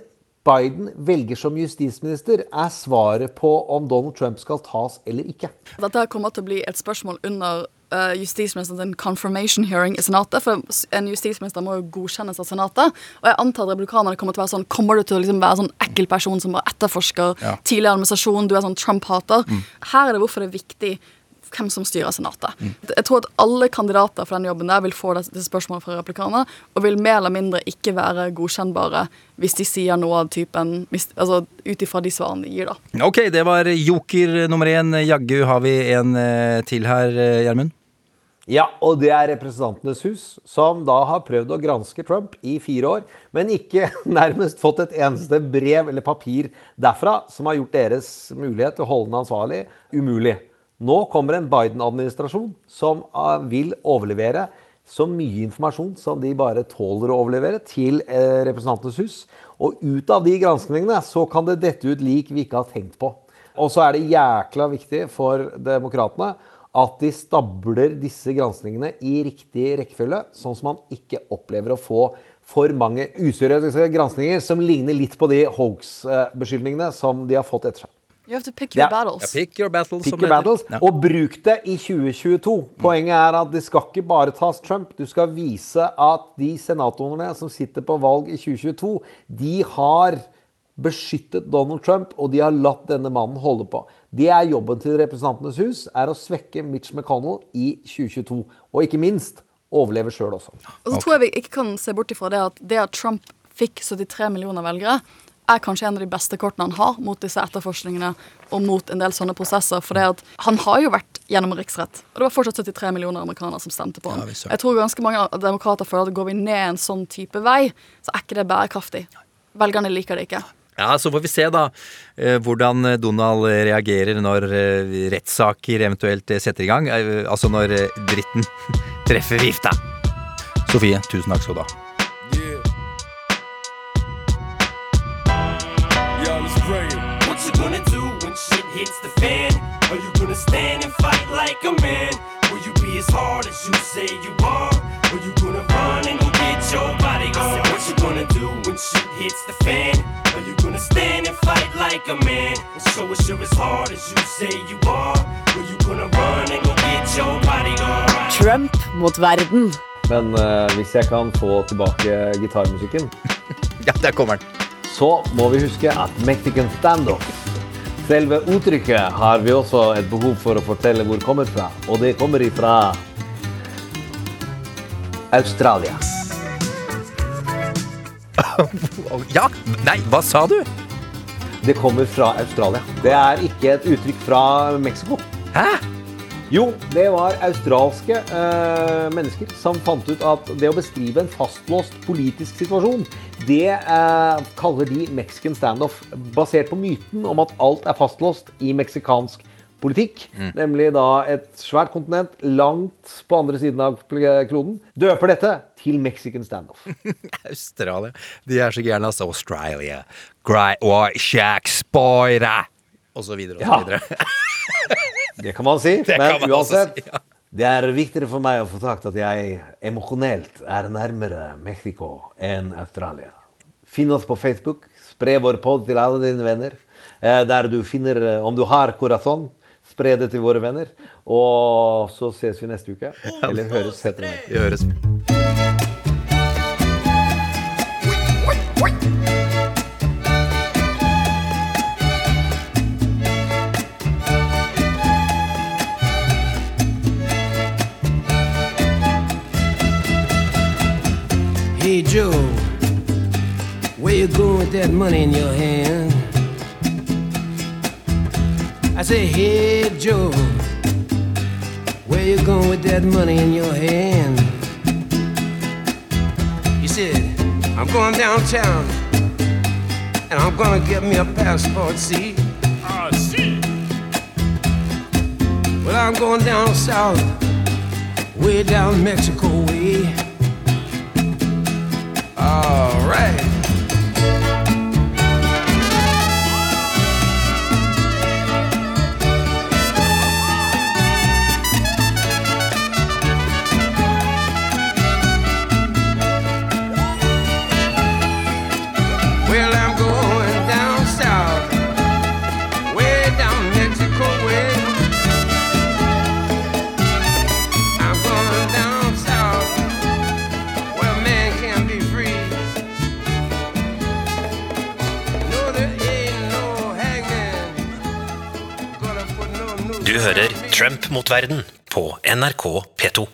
Biden velger som justisminister, er svaret på om Donald Trump skal tas eller ikke. Dette her kommer til å bli et spørsmål under uh, justisministerens confirmation hearing i Senatet. For en justisminister må jo godkjennes av Senatet. Og jeg antar at republikanerne kommer til å være sånn Kommer du til å liksom være sånn ekkel person som bare etterforsker Ja. tidligere administrasjon, du er sånn Trump-hater? Mm. Her er det hvorfor det er viktig hvem som styrer Senatet. Jeg tror at alle kandidater for den jobben der vil få det spørsmålet fra republikanere, og vil mer eller mindre ikke være godkjennbare hvis de sier noe av typen hvis, Altså ut ifra de svarene de gir, da. Ok, det var joker nummer én. Jaggu har vi en eh, til her, eh, Gjermund. Ja, og det er Representantenes hus, som da har prøvd å granske Trump i fire år, men ikke [LAUGHS] nærmest fått et eneste brev eller papir derfra som har gjort deres mulighet til å holde den ansvarlig umulig. Nå kommer en Biden-administrasjon som eh, vil overlevere så mye informasjon som de bare tåler å overlevere til eh, Representantenes hus. Og ut av de granskningene så kan det dette ut lik vi ikke har tenkt på. Og så er det jækla viktig for demokratene at de stabler disse granskningene i riktig rekkefølge, sånn som man ikke opplever å få for mange useriøse granskninger som ligner litt på de hoax-beskyldningene som de har fått etter seg. You have to pick your battles. Yeah, pick your battles. Pick your battles, Ja. og bruk det i 2022. Poenget er at det skal ikke bare tas Trump. Du skal vise at de senatorene som sitter på valg i 2022, de har beskyttet Donald Trump, og de har latt denne mannen holde på. Det er jobben til Representantenes hus, er å svekke Mitch McConnell i 2022. Og ikke minst overleve sjøl også. Og så tror jeg vi ikke kan se bort ifra det at det at Trump fikk 73 millioner velgere, er kanskje en av de beste kortene han har mot disse etterforskningene og mot en del sånne prosesser. For det at han har jo vært gjennom riksrett, og det var fortsatt 73 millioner amerikanere som stemte på ham. jeg tror ganske mange demokrater føler at går vi ned en sånn type vei, så er ikke det bærekraftig. Velgerne liker det ikke. Ja, Så får vi se da eh, hvordan Donald reagerer når eh, rettssaker eventuelt setter i gang. Eh, Altså når dritten [LAUGHS] treffer vifta. Sofie, tusen takk skal du ha. Fan? Are you gonna stand and fight like a man? Will you be as hard as you say you are? Or you gonna run and go get your bodyguard? What you gonna do when shit hits the fan? Are you gonna stand and fight like a man? And show us you're as hard as you say you are? Or you gonna run and go get your bodyguard? Trump mot verden. Men uh, hvis jeg kan få tilbake gitarmusikken [LAUGHS] Ja, der kommer den. Så må vi huske at Mexican standoff Selve uttrykket har vi også et behov for å fortelle hvor det kommer fra. Og det kommer ifra Australia. [COUGHS] Ja! Nei, hva sa du? Det kommer fra Australia. Det er ikke et uttrykk fra Mexico. Hæ? Jo, det var australske eh, mennesker som fant ut at det å beskrive en fastlåst politisk situasjon, det eh, kaller de Mexican standoff. Basert på myten om at alt er fastlåst i meksikansk politikk. Nemlig da et svært kontinent langt på andre siden av kloden. Døper dette til Mexican standoff. [LAUGHS] Australia. De er så gærne, altså. Australia. Great White Shack Spoiler. Og så videre og så Ja. videre. [LAUGHS] Det kan man si, men uansett. si, ja. Det er viktigere for meg å få sagt at jeg emosjonelt er nærmere Mexico enn Australia. Finn oss på Facebook. Spre vår pod til alle dine venner. Eh, Der du finner eh, Om du har corazon, spre det til våre venner. Og så ses vi neste uke. Eller høres, heter det. Vi høres. With that money in your hand? I say, hey Joe, where you going with that money in your hand? He said, I'm going downtown and I'm gonna get me a passport, see? Oh, see. Well, I'm going down south, way down Mexico way. All right. Du hører Trump mot verden på NRK P2.